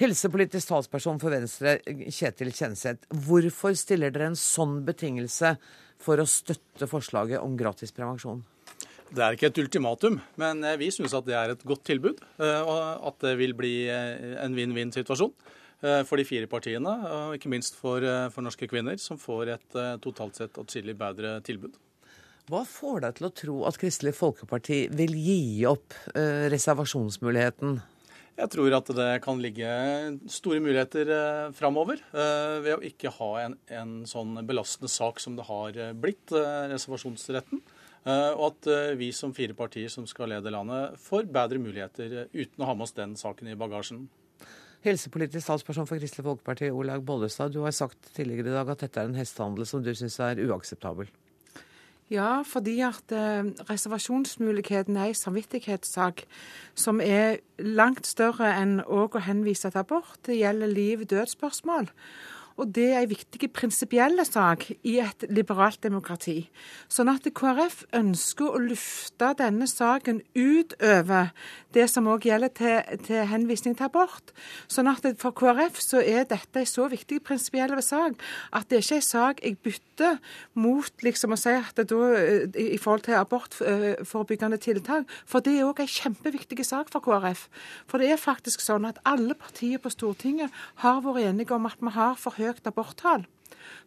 Helsepolitisk talsperson for Venstre, Kjetil Kjenseth. Hvorfor stiller dere en sånn betingelse for å støtte forslaget om gratis prevensjon? Det er ikke et ultimatum, men eh, vi syns at det er et godt tilbud. eh, Og at det vil bli eh, en vinn-vinn-situasjon for de fire partiene, og ikke minst for, for norske kvinner, som får et totalt sett atskillig bedre tilbud. Hva får deg til å tro at Kristelig Folkeparti vil gi opp reservasjonsmuligheten? Jeg tror at det kan ligge store muligheter eh, framover eh, ved å ikke ha en, en, sånn belastende sak som det har eh, blitt, eh, reservasjonsretten. Og at vi som fire partier som skal lede landet, får bedre muligheter uten å ha med oss den saken i bagasjen. Helsepolitisk talsperson for Kristelig Folkeparti, Olaug Bollestad, du har sagt tidligere i dag at dette er en hestehandel som du syns er uakseptabel. Ja, fordi at eh, reservasjonsmuligheten er en samvittighetssak som er langt større enn òg å henvise til abort. Det gjelder liv-død-spørsmål. Og det er en viktig prinsipiell sak i et liberalt demokrati. Sånn at KrF ønsker å lufte denne saken utover det som òg gjelder til, til, henvisning til abort. Sånn at for KrF så er dette en så viktig prinsipiell sak at det er ikke en sak jeg bytter mot liksom å si at det da, i forhold til abortforebyggende tiltak. For det er òg en kjempeviktig sak for KrF. For det er faktisk sånn at alle partier på Stortinget har vært enige om at vi har for høyt aborttall,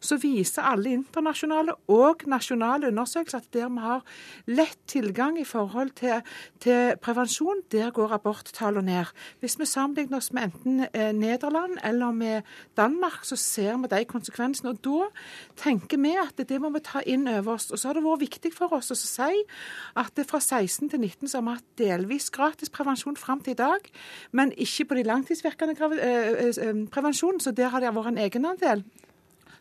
så viser alle internasjonale og nasjonale undersøkelser at der vi har lett tilgang i forhold til, til prevensjon, der går aborttallene ned. Hvis vi sammenligner oss med enten eh, Nederland eller med Danmark, så ser vi de konsekvensene. Og da tenker vi at det må vi ta inn over oss. Og så har det vært viktig for oss å si at det fra 16 til 19 så har vi hatt delvis gratis prevensjon fram til i dag, men ikke på de langtidsvirkende prevensjonen, så der har det vært en egenandel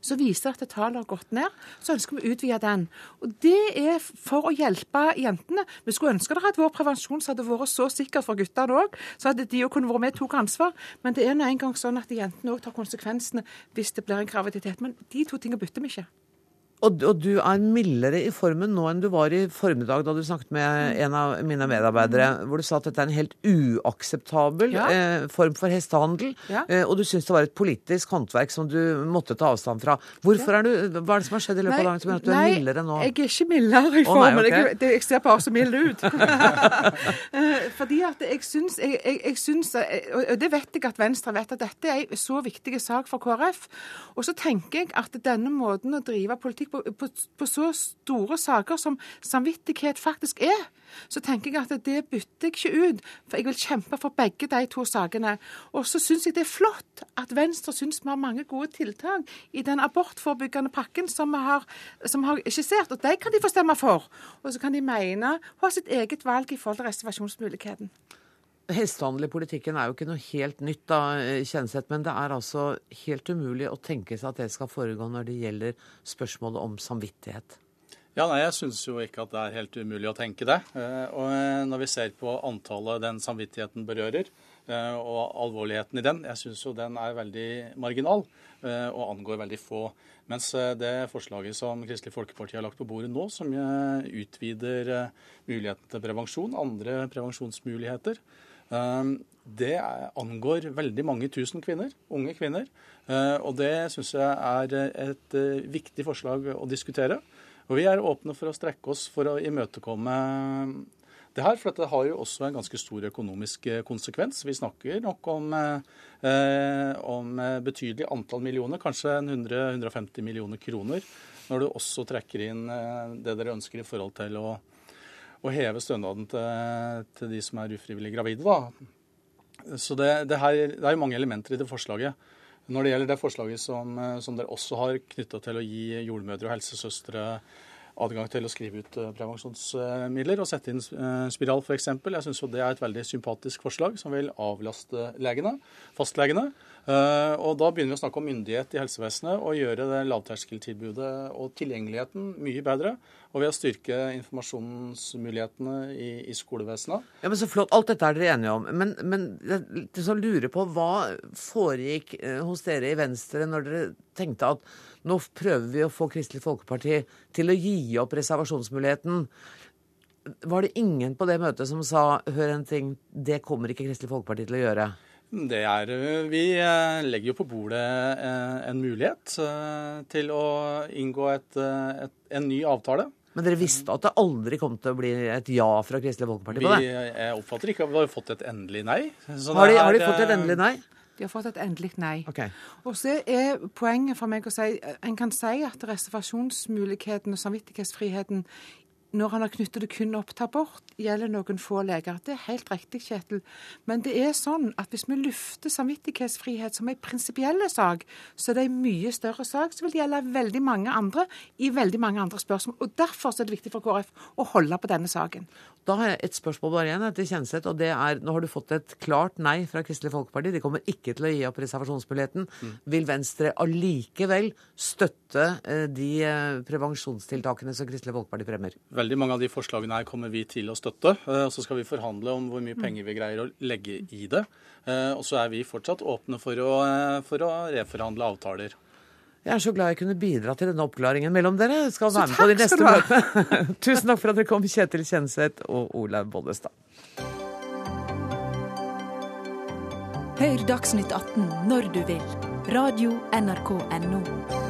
så viser det at tallet har gått ned. Så ønsker vi å utvide den. Og Det er for å hjelpe jentene. Vi skulle ønske det at vår prevensjon hadde vært så sikker for guttene òg, så hadde de òg kunne vært med og tok ansvar. Men det er nå engang sånn at jentene òg tar konsekvensene hvis det blir en graviditet. Men de to tingene bytter vi ikke. Og, og, du er mildere i formen nå enn du var i formiddag da du snakket med en av mine medarbeidere, hvor du sa at dette er en helt uakseptabel ja. eh, form for hestehandel. Ja. Eh, og du syns det var et politisk håndverk som du måtte ta avstand fra. Hvorfor ja. er du, Hva er det som har skjedd i løpet av dagen som gjør at du er mildere nå? Jeg er ikke mildere i formen. Oh, nei, okay. jeg, jeg, ser bare så mild ut. Eh, fordi at jeg syns, jeg, jeg, jeg syns, Og det vet jeg at Venstre vet, at dette er en så viktig sak for KrF. Og så tenker jeg at denne måten å drive politikk på, på, på, så store saker som samvittighet faktisk er, så tenker jeg at det bytter jeg ikke ut. For jeg vil kjempe for begge de to sakene. Og så syns jeg det er flott at Venstre syns vi har mange gode tiltak i den abortforebyggende pakken som vi har, som har skissert. Og de kan de få stemme for. Og så kan de mene ha sitt eget valg i forhold til reservasjonsmuligheten. Hestehandel i politikken er jo ikke noe helt nytt, da, Kjenseth, men det er altså helt umulig å tenke seg at det skal foregå når det gjelder spørsmålet om samvittighet. Ja, nei, Jeg syns jo ikke at det er helt umulig å tenke det. Eh, og eh, når vi ser på antallet den samvittigheten berører, eh, og alvorligheten i den, jeg syns jo den er veldig marginal og angår veldig få. Mens det forslaget som Kristelig Folkeparti har lagt på bordet nå, som utvider muligheten til prevensjon, andre prevensjonsmuligheter, det angår veldig mange tusen kvinner, unge kvinner. Eh, og det syns jeg er et eh, viktig forslag å diskutere. Og vi er åpne for å strekke oss for å imøtekomme det her, for dette har jo også en ganske stor økonomisk eh, konsekvens. Vi snakker nok om, eh, om betydelig antall millioner, kanskje 100-150 millioner kroner, når du også trekker inn det dere ønsker i forhold til å å heve stønaden til, til, de som er ufrivillig gravide. Da. Så det, det, her, det er jo mange elementer i det forslaget. Når det gjelder det forslaget som, som dere også har knytta til å gi jordmødre og helsesøstre adgang til å skrive ut eh, prevensjonsmidler og sette inn eh, spiral f.eks. Jeg syns det er et veldig sympatisk forslag som vil avlaste legene, fastlegene. Eh, og da begynner vi å snakke om myndighet i helsevesenet og gjøre det lavterskeltilbudet og tilgjengeligheten mye bedre. Og ved å styrke informasjonsmulighetene i, i skolevesenet. Ja, men Så flott. Alt dette er dere enige om. Men, men jeg lurer på hva foregikk hos dere i Venstre når dere tenkte at nå prøver vi å få Kristelig Folkeparti til å gi opp reservasjonsmuligheten. Var det ingen på det møtet som sa hør en ting, det kommer ikke Kristelig Folkeparti til å gjøre? Det er, Vi eh, legger jo på bordet eh, en mulighet eh, til å inngå et, et, en ny avtale. Men dere visste at det aldri kom til å bli et ja fra Kristelig Folkeparti på det? Vi, jeg oppfatter ikke at vi har fått et endelig nei. Har de, har de, fått et endelig nei? De har fått et endelig nei. Okay. Og så er poenget for meg å si En kan si at reservasjonsmuligheten og samvittighetsfriheten når han har knyttet det kun opp til abort, gjelder noen få leger. Det er helt riktig, Kjetil. Men det er sånn at hvis vi lufter samvittighetsfrihet som en prinsipiell sak, så er det en mye større sak som vil gjelde veldig mange andre i veldig mange andre spørsmål. Og Derfor er det viktig for KrF å holde på denne saken. Da har jeg et spørsmål bare igjen til Kjenseth, og det er nå har du fått et klart nei fra Kristelig Folkeparti. De kommer ikke til å gi opp reservasjonsmuligheten. Mm. Vil Venstre allikevel støtte eh, de eh, prevensjonstiltakene som Kristelig Folkeparti fremmer? Veldig mange av de forslagene her kommer vi til å støtte. Eh, og Så skal vi forhandle om hvor mye penger vi greier å legge i det. Og så er vi fortsatt åpne for å, for å reforhandle avtaler. Jeg er så glad jeg kunne bidra til denne oppklaringen mellom dere. Jeg skal være med på de neste møtene. Tusen takk for at dere kom, Kjetil Kjenseth og Olaug Bollestad. Hør Dagsnytt 18 når du vil. Radio NRK Radio.nrk.no.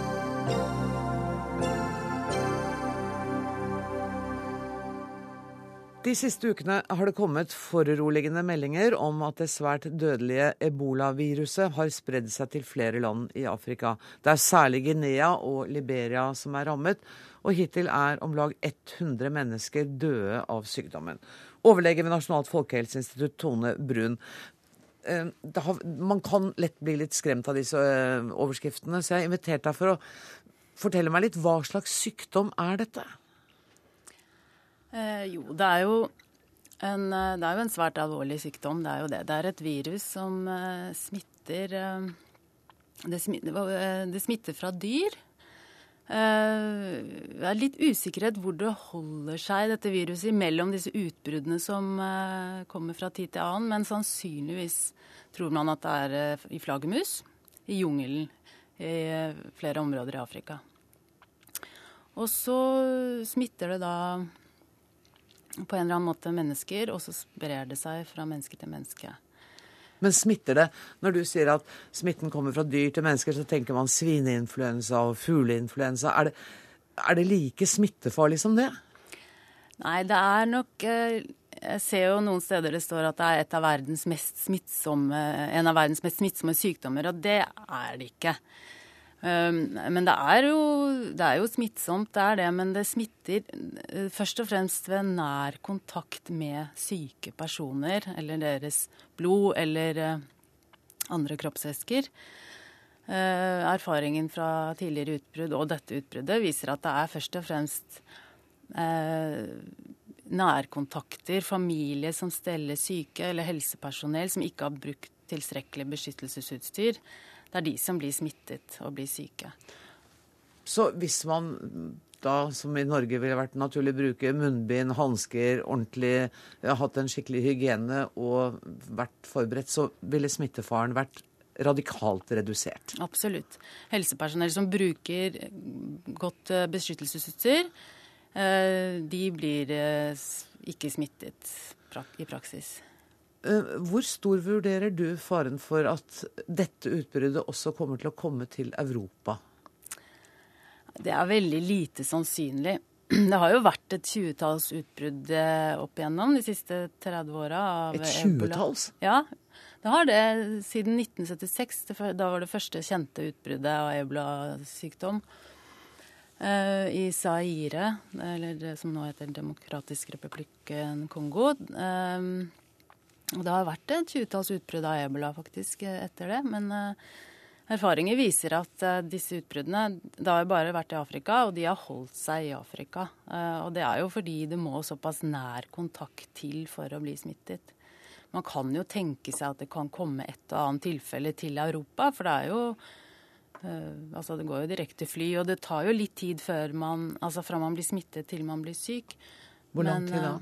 De siste ukene har det kommet foruroligende meldinger om at det svært dødelige ebolaviruset har spredd seg til flere land i Afrika. Det er særlig Guinea og Liberia som er rammet, og hittil er om lag 100 mennesker døde av sykdommen. Overlege ved Nasjonalt folkehelseinstitutt Tone Brun. Eh, har, man kan lett bli litt skremt av disse eh, overskriftene, så jeg har invitert deg for å fortelle meg litt hva slags sykdom er dette? Eh, jo, det er jo, en, eh, det er jo en svært alvorlig sykdom. Det er jo det. Det er et virus som eh, smitter eh, det, smitter eh, det, smitter fra dyr. Eh, det er litt usikkerhet hvor det holder seg, dette viruset, mellom disse utbruddene som kommer fra tid til annen. Men sannsynligvis tror man at det er i flaggermus, i jungelen, i flere områder i Afrika. Og så smitter det da på en eller annen måte mennesker, og så sprer det seg fra menneske til menneske. Men smitter det? Når du sier at smitten kommer fra dyr til mennesker, så tenker man svineinfluensa og fugleinfluensa. Er det, er det like smittefarlig som det? Nei, det er nok eh, Jeg ser jo noen steder det står at det er et av mest en av verdens mest smittsomme sykdommer, og det er det ikke. Ehm, men det er, jo, det er jo smittsomt, det er det. Men det smitter eh, først og fremst ved nær kontakt med syke personer, eller deres blod eller eh, andre kroppsvæsker. Eh, erfaringen fra tidligere utbrudd og dette utbruddet viser at det er først og fremst nærkontakter, familie som steller syke, eller helsepersonell som ikke har brukt tilstrekkelig beskyttelsesutstyr det er de som blir smittet og blir syke. Så hvis man da, som i Norge ville vært naturlig, bruke munnbind, hansker, ordentlig, hatt en skikkelig hygiene og vært forberedt, så ville smittefaren vært radikalt redusert. Absolutt. Helsepersonell som bruker godt eh, beskyttelsesutstyr, eh, de blir eh, ikke smittet i praksis. Eh, hvor stor vurderer du faren for at dette utbruddet også kommer til å komme til Europa? Det er veldig lite sannsynlig. Det har jo vært et tjuetalls utbrudd eh, opp igjennom de siste 30 åra. Et tjuetalls? Ja, det har det siden 1976. Da var det første kjente utbruddet av ebolasykdom. Uh, I Zaire, eller det som nå heter Demokratisk republikk Kongo. Uh, og det har vært et tjuetalls utbrudd av ebola faktisk etter det. Men uh, erfaringer viser at uh, disse utbruddene Det har bare vært i Afrika, og de har holdt seg i Afrika. Og det er jo fordi det må såpass nær kontakt til for å bli smittet. Man kan jo tenke seg at det kan komme et og annet tilfelle til Europa, for det er jo Altså, det går jo direkte fly, og det tar jo litt tid man, altså fra man blir smittet til man blir syk. Hvor lang tid da?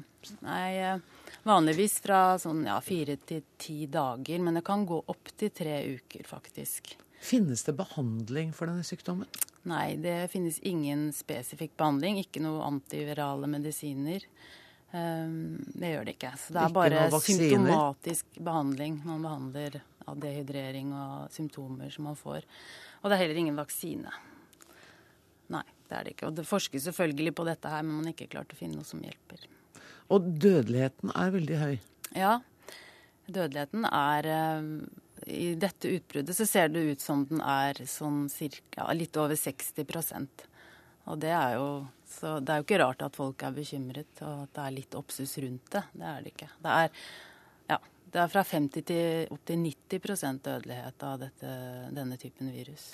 Nei, Vanligvis fra sånn ja, fire til ti dager, men det kan gå opp til tre uker, faktisk. Finnes det behandling for denne sykdommen? Nei, det finnes ingen spesifikk behandling. Ikke noe antivirale medisiner. Um, det gjør det ikke. Så det er bare symptomatisk behandling. Man behandler av dehydrering og symptomer som man får. Og det er heller ingen vaksine. Det er det ikke. Og det forskes selvfølgelig på dette her, men man har ikke klart å finne noe som hjelper. Og dødeligheten er veldig høy. Ja, dødeligheten er eh, I dette utbruddet så ser det ut som den er sånn cirka litt over 60% Og det er jo så det er jo ikke rart at folk er bekymret, og at det er litt oppsus rundt det. Det er det ikke. Det er, ja, det er fra 50 til opp til 90% dødelighet av dette, denne typen virus.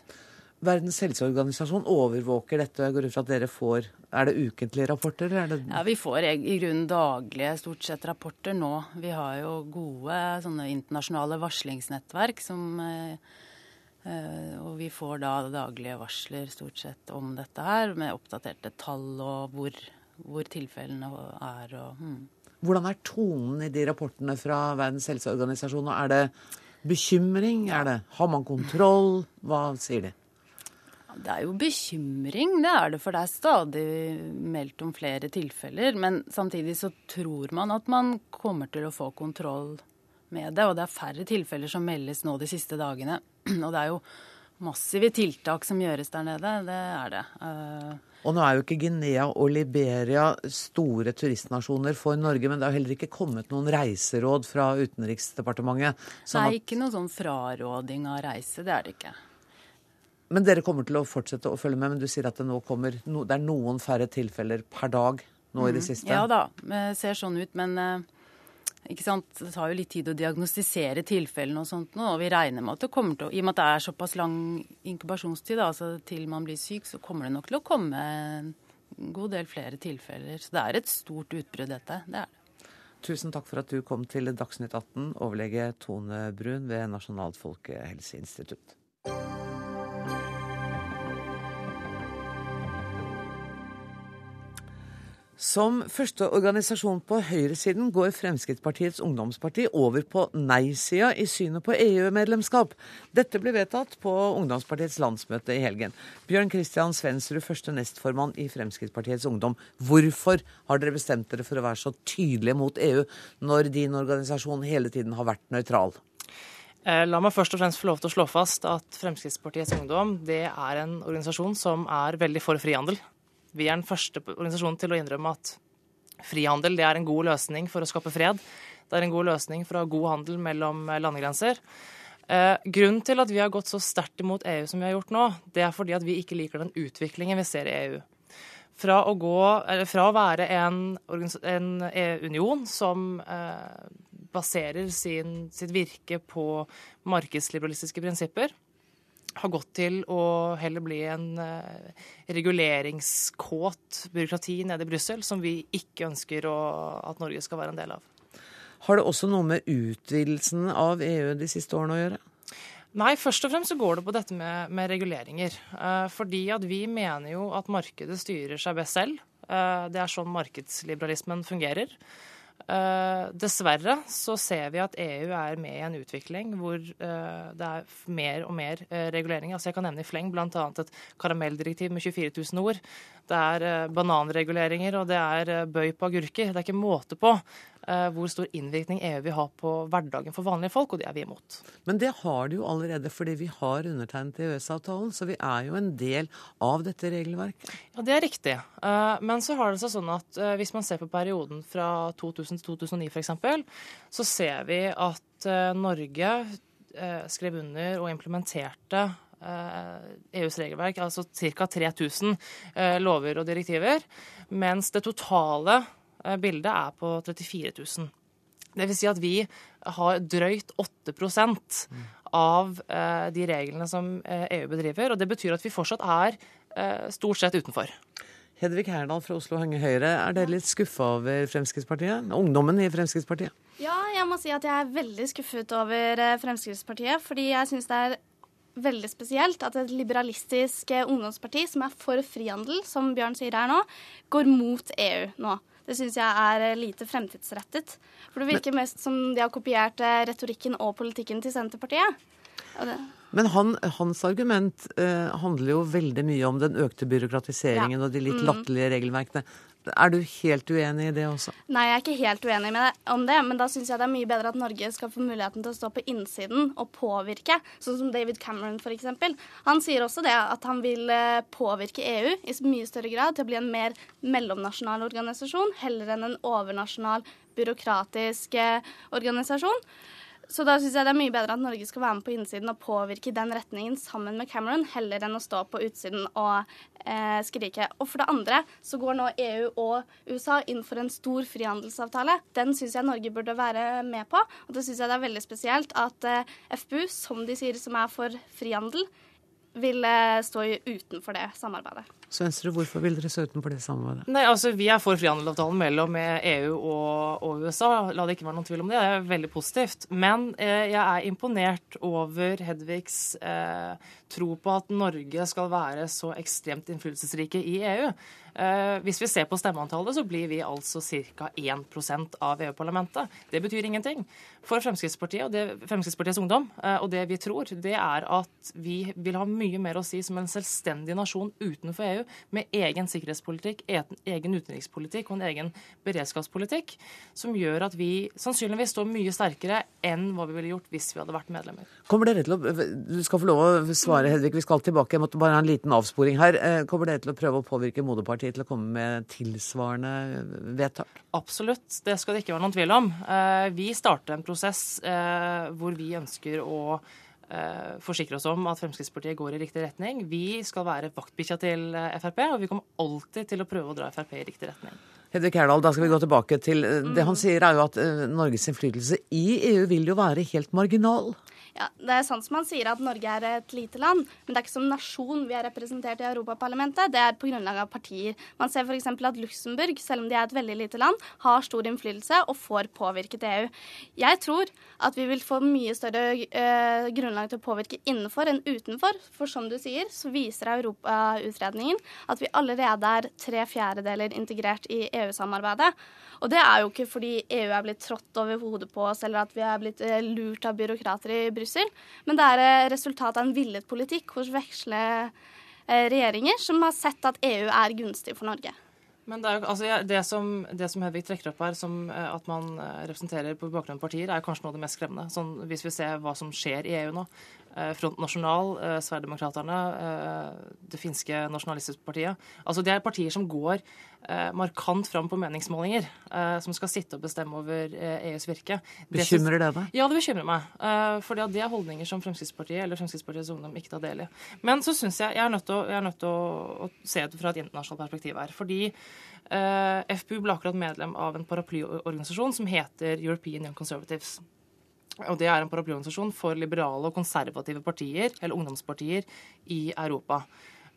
Verdens helseorganisasjon overvåker dette. Jeg går ut fra at dere får Er det ukentlige rapporter? Er det Ja, Vi får i grunnen daglige stort sett rapporter nå. Vi har jo gode sånne internasjonale varslingsnettverk som eh, Eh, og vi får da daglige varsler stort sett om dette her, med oppdaterte tall og hvor, hvor tilfellene er. Og, hmm. Hvordan er tonen i de rapportene fra Verdens helseorganisasjon? Er det bekymring? Er det, har man kontroll? Hva sier de? Det er jo bekymring, det er det. For det er stadig meldt om flere tilfeller. Men samtidig så tror man at man kommer til å få kontroll med det. Og det er færre tilfeller som meldes nå de siste dagene. Og det er jo massive tiltak som gjøres der nede. Det er det. Uh, og nå er jo ikke Guinea og Liberia store turistnasjoner for Norge, men det har heller ikke kommet noen reiseråd fra Utenriksdepartementet? Sånn Nei, ikke noen sånn fraråding av reise. Det er det ikke. Men dere kommer til å fortsette å følge med, men du sier at det nå kommer det er noen færre tilfeller per dag nå mm, i det mm. siste? Ja da, det ser sånn ut. Men uh, ikke sant? Det tar jo litt tid å diagnostisere tilfellene og sånt nå, og vi regner med at det kommer til å I og med at det er såpass lang inkubasjonstid altså til man blir syk, så kommer det nok til å komme en god del flere tilfeller. Så det er et stort utbrudd, dette. Det er det. Tusen takk for at du kom til Dagsnytt 18, overlege Tone Brun ved Nasjonalt folkehelseinstitutt. Som første organisasjon på høyresiden går Fremskrittspartiets ungdomsparti over på nei-sida i synet på EU-medlemskap. Dette ble vedtatt på ungdomspartiets landsmøte i helgen. Bjørn Kristian Svendsrud, første nestformann i Fremskrittspartiets Ungdom. Hvorfor har dere bestemt dere for å være så tydelige mot EU, når din organisasjon hele tiden har vært nøytral? Eh, la meg først og fremst få lov til å slå fast at Fremskrittspartiets Ungdom det er en organisasjon som er veldig for frihandel. Vi er den første organisasjonen til å innrømme at frihandel det er en god løsning for å skape fred. Det er en god løsning for å ha god handel mellom landegrenser. Eh, grunnen til at vi har gått så sterkt imot EU som vi har gjort nå, det er fordi at vi ikke liker den utviklingen vi ser i EU. Fra å, gå, fra å være en, en union som eh, baserer sin, sitt virke på markedsliberalistiske prinsipper, har gått til å heller bli en uh, reguleringskåt byråkrati nede i Brussel, som vi ikke ønsker å, at Norge skal være en del av. Har det også noe med utvidelsen av EU de siste årene å gjøre? Nei, først og fremst så går det på dette med, med reguleringer. Eh, fordi at vi mener jo at markedet styrer seg best selv. Eh, det er sånn markedsliberalismen fungerer. Uh, dessverre så ser vi at EU er med i en utvikling hvor uh, det er mer og mer uh, reguleringer. Altså jeg kan nevne i fleng bl.a. et karamelldirektiv med 24 000 ord. Det er bananreguleringer, og det er bøy på agurker. Det er ikke måte på hvor stor innvirkning EU vil ha på hverdagen for vanlige folk, og det er vi imot. Men det har de jo allerede fordi vi har undertegnet EØS-avtalen, så vi er jo en del av dette regelverket. Ja, det er riktig. Men så har det seg sånn at hvis man ser på perioden fra 2000 til 2009 f.eks., så ser vi at eh, Norge eh, skrev under og implementerte EUs eh, e regelverk, altså ca. 3000 lover og direktiver, mens det totale bildet er på 34 000. Det vil si at vi har drøyt 8% av de reglene som EU bedriver. og Det betyr at vi fortsatt er stort sett utenfor. Hedvig Herdal fra Oslo Henge Høyre, er dere litt skuffa over Fremskrittspartiet? Ungdommen i Fremskrittspartiet? Ja, jeg må si at jeg er veldig skuffet over eh, Fremskrittspartiet. Fordi jeg syns det er veldig spesielt at et liberalistisk eh, ungdomsparti som er for frihandel, som Bjørn sier her nå, går mot EU nå. Det syns jeg er eh, lite fremtidsrettet. For det virker mest som de har kopiert retorikken og politikken til Senterpartiet. Men han, hans argument eh, handler jo veldig mye om den økte byråkratiseringen ja. og de litt mm. latterlige regelverkene. Er du helt uenig i det også? Nei, jeg er ikke helt uenig det, om det. Men da syns jeg det er mye bedre at Norge skal få muligheten til å stå på innsiden og påvirke. Sånn som David Cameron, f.eks. Han sier også det at han vil eh, påvirke EU i mye større grad til å bli en mer mellomnasjonal organisasjon heller enn en overnasjonal byråkratisk eh, organisasjon. Så da syns jeg det er mye bedre at Norge skal være med på innsiden og påvirke den retningen sammen med Cameron, heller enn å stå på utsiden og eh, skrike. Og for det andre så går nå EU og USA inn for en stor frihandelsavtale. Den syns jeg Norge burde være med på. Og det syns jeg det er veldig spesielt at eh, FPU, som de sier som er for frihandel, vil eh, stå utenfor det samarbeidet. Så Venstre, hvorfor vil dere stå utenfor det samarbeidet? Nei, altså Vi er for frihandelsavtalen mellom EU og, og, USA. La det ikke være noen tvil om det. Det er veldig positivt. Men eh, jeg er imponert over Hedvigs eh, tro på at Norge skal være så ekstremt innflytelsesrike i EU. Eh, hvis vi ser på stemmeantallet, så blir vi altså ca. 1% av EU-parlamentet. Det betyr ingenting. For Fremskrittspartiet og det, Fremskrittspartiets ungdom, eh, og det vi tror, det er at vi vil ha mye mer å si som en selvstendig nasjon utenfor EU, med egen sikkerhetspolitikk, egen utenrikspolitikk og en egen beredskapspolitikk, som gjør at vi sannsynligvis står mye sterkere enn hva vi ville gjort hvis vi hadde vært medlemmer. Kommer dere til å, Du skal få lov å svare, Hedvig. Vi skal tilbake. Jeg måtte bare ha en liten avsporing her. Eh, kommer dere til å prøve å påvirke moderpartiet til å komme med tilsvarende vedtak? Absolutt. Det skal det ikke være noen tvil om. Eh, vi starter en prosess eh, hvor vi ønsker å forsikre oss om at Fremskrittspartiet går i riktig retning. Vi skal være vaktbikkja til Frp, og vi kommer alltid til å prøve å dra Frp i riktig retning. Hedvig Herdal, da skal vi gå tilbake til Det han sier er jo at Norges innflytelse i EU vil jo være helt marginal. Ja, Det er sant som han sier at Norge er et lite land, men det er ikke som nasjon vi er representert i Europaparlamentet. Det er på grunnlag av partier. Man ser f.eks. at Luxembourg, selv om de er et veldig lite land, har stor innflytelse og får påvirket EU. Jeg tror at vi vil få mye større øh, grunnlag til å påvirke innenfor enn utenfor. For som du sier, så viser Europautredningen at vi allerede er tre fjerdedeler integrert i EU-samarbeidet. Og det er jo ikke fordi EU er blitt trådt over hodet på oss, eller at vi er blitt eh, lurt av byråkrater i Brussel, men det er eh, resultatet av en villet politikk hos vekslende eh, regjeringer som har sett at EU er gunstig for Norge. Men det, er, altså, det, som, som Hedvig trekker opp her, som at man representerer på bakgrunn av partier, er kanskje noe av det mest skremmende. Sånn, hvis vi ser hva som skjer i EU nå. Eh, Front National, eh, Sverigedemokraterna, eh, det finske nasjonalistiske partiet. Altså Det er partier som går markant fram på meningsmålinger, som skal sitte og bestemme over EUs e virke. Bekymrer det deg? Ja, det bekymrer meg. For det er holdninger som Fremskrittspartiet eller Fremskrittspartiets Ungdom ikke tar del i. Men så syns jeg jeg er nødt til, å, er nødt til å, å se det fra et internasjonalt perspektiv her. Fordi FPU ble akkurat medlem av en paraplyorganisasjon som heter European Young Conservatives. Og Det er en paraplyorganisasjon for liberale og konservative partier, eller ungdomspartier, i Europa.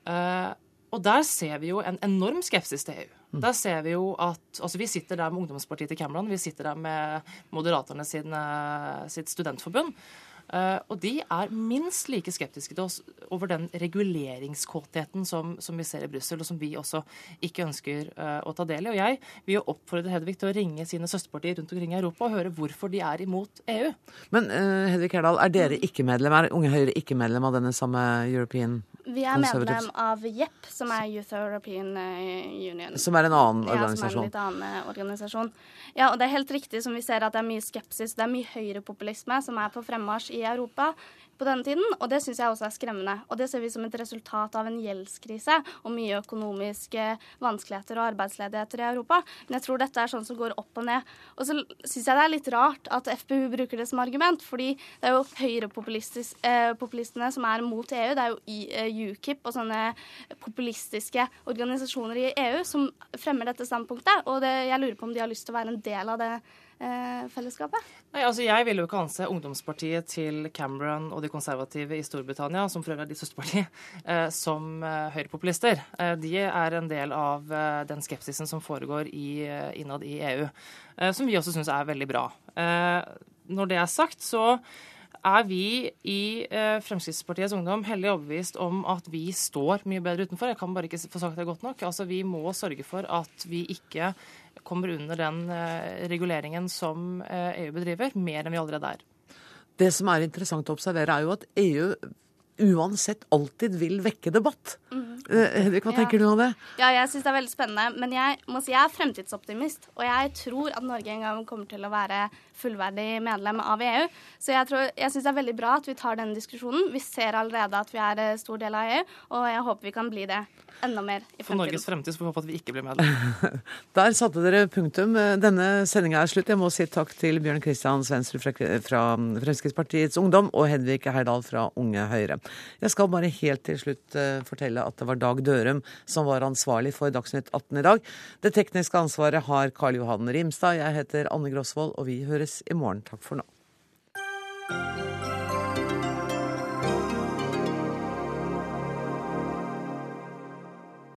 Uh, og der ser vi jo en enorm skepsis til EU. Mm. Der ser Vi jo at, altså vi sitter der med ungdomspartiet til Cameron, vi sitter der med Moderaternes sitt studentforbund. Eh, og de er minst like skeptiske til oss over den reguleringskåtheten som, som vi ser i Brussel, og som vi også ikke ønsker uh, å ta del i. Og jeg vil jo oppfordre Hedvig til å ringe sine søsterpartier rundt omkring i Europa og høre hvorfor de er imot EU. Men uh, Hedvig Herdal, er dere ikke medlem, er Unge Høyre ikke medlem av denne samme European vi er medlem av JEP, som er Youth European Union. Som er en annen organisasjon? Ja, som er en litt annen organisasjon. Ja, og det er helt riktig som vi ser at det er mye skepsis. Det er mye høyrepopulisme som er på fremmarsj i Europa på denne tiden, og det syns jeg også er skremmende. Og det ser vi som et resultat av en gjeldskrise og mye økonomiske vanskeligheter og arbeidsledigheter i Europa. Men jeg tror dette er sånn som går opp og ned. Og så syns jeg det er litt rart at FPU bruker det som argument, fordi det er jo høyrepopulistene eh, som er mot EU. Det er jo eh, UKIP og sånne populistiske organisasjoner i EU som fremmer dette standpunktet, og det, jeg lurer på om de har lyst til å være en del av det fellesskapet? Nei, altså Jeg vil jo ikke anse ungdomspartiet til Cameron og de konservative i Storbritannia, som for øvrig er de søsterpartiet, eh, som eh, høyrepopulister. Eh, de er en del av eh, den skepsisen som foregår i, eh, innad i EU, som vi også syns er veldig bra. når det er sagt, så er vi i Fremskrittspartiets Ungdom hellig overbevist om at vi står mye bedre utenfor. Jeg kan bare ikke få sagt det godt nok. Altså, Vi må sørge for at vi ikke kommer under den eh, reguleringen som EU eh, e bedriver, mer enn vi allerede er. Det som er interessant å observere, er jo at EU uansett alltid vil vekke debatt. Mm. Eh, Hedvig, hva tenker du om det? Ja, jeg syns det er veldig spennende. Men jeg må si jeg er fremtidsoptimist. Og jeg tror at Norge en gang kommer til å være fullverdig medlem av EU. Så jeg, tror- jeg syns det er veldig bra at vi tar denne diskusjonen. Vi ser allerede at vi er en stor del av EU, og jeg håper vi kan bli det enda mer i fremtiden. For Norges fremtid får vi håpe at vi ikke blir medlem. Der satte dere punktum. Denne sendinga er slutt. Jeg må si takk til Bjørn Kristian Svensrud fra Fremskrittspartiets Ungdom og Hedvig Herdal fra Unge Høyre. Jeg skal bare helt til slutt eh, fortelle at det var Dag Dørum som var ansvarlig for Dagsnytt 18 i dag. Det tekniske ansvaret har Karl Johan Rimstad. Jeg heter Anne Grosvold, og vi høres i morgen. Takk for nå.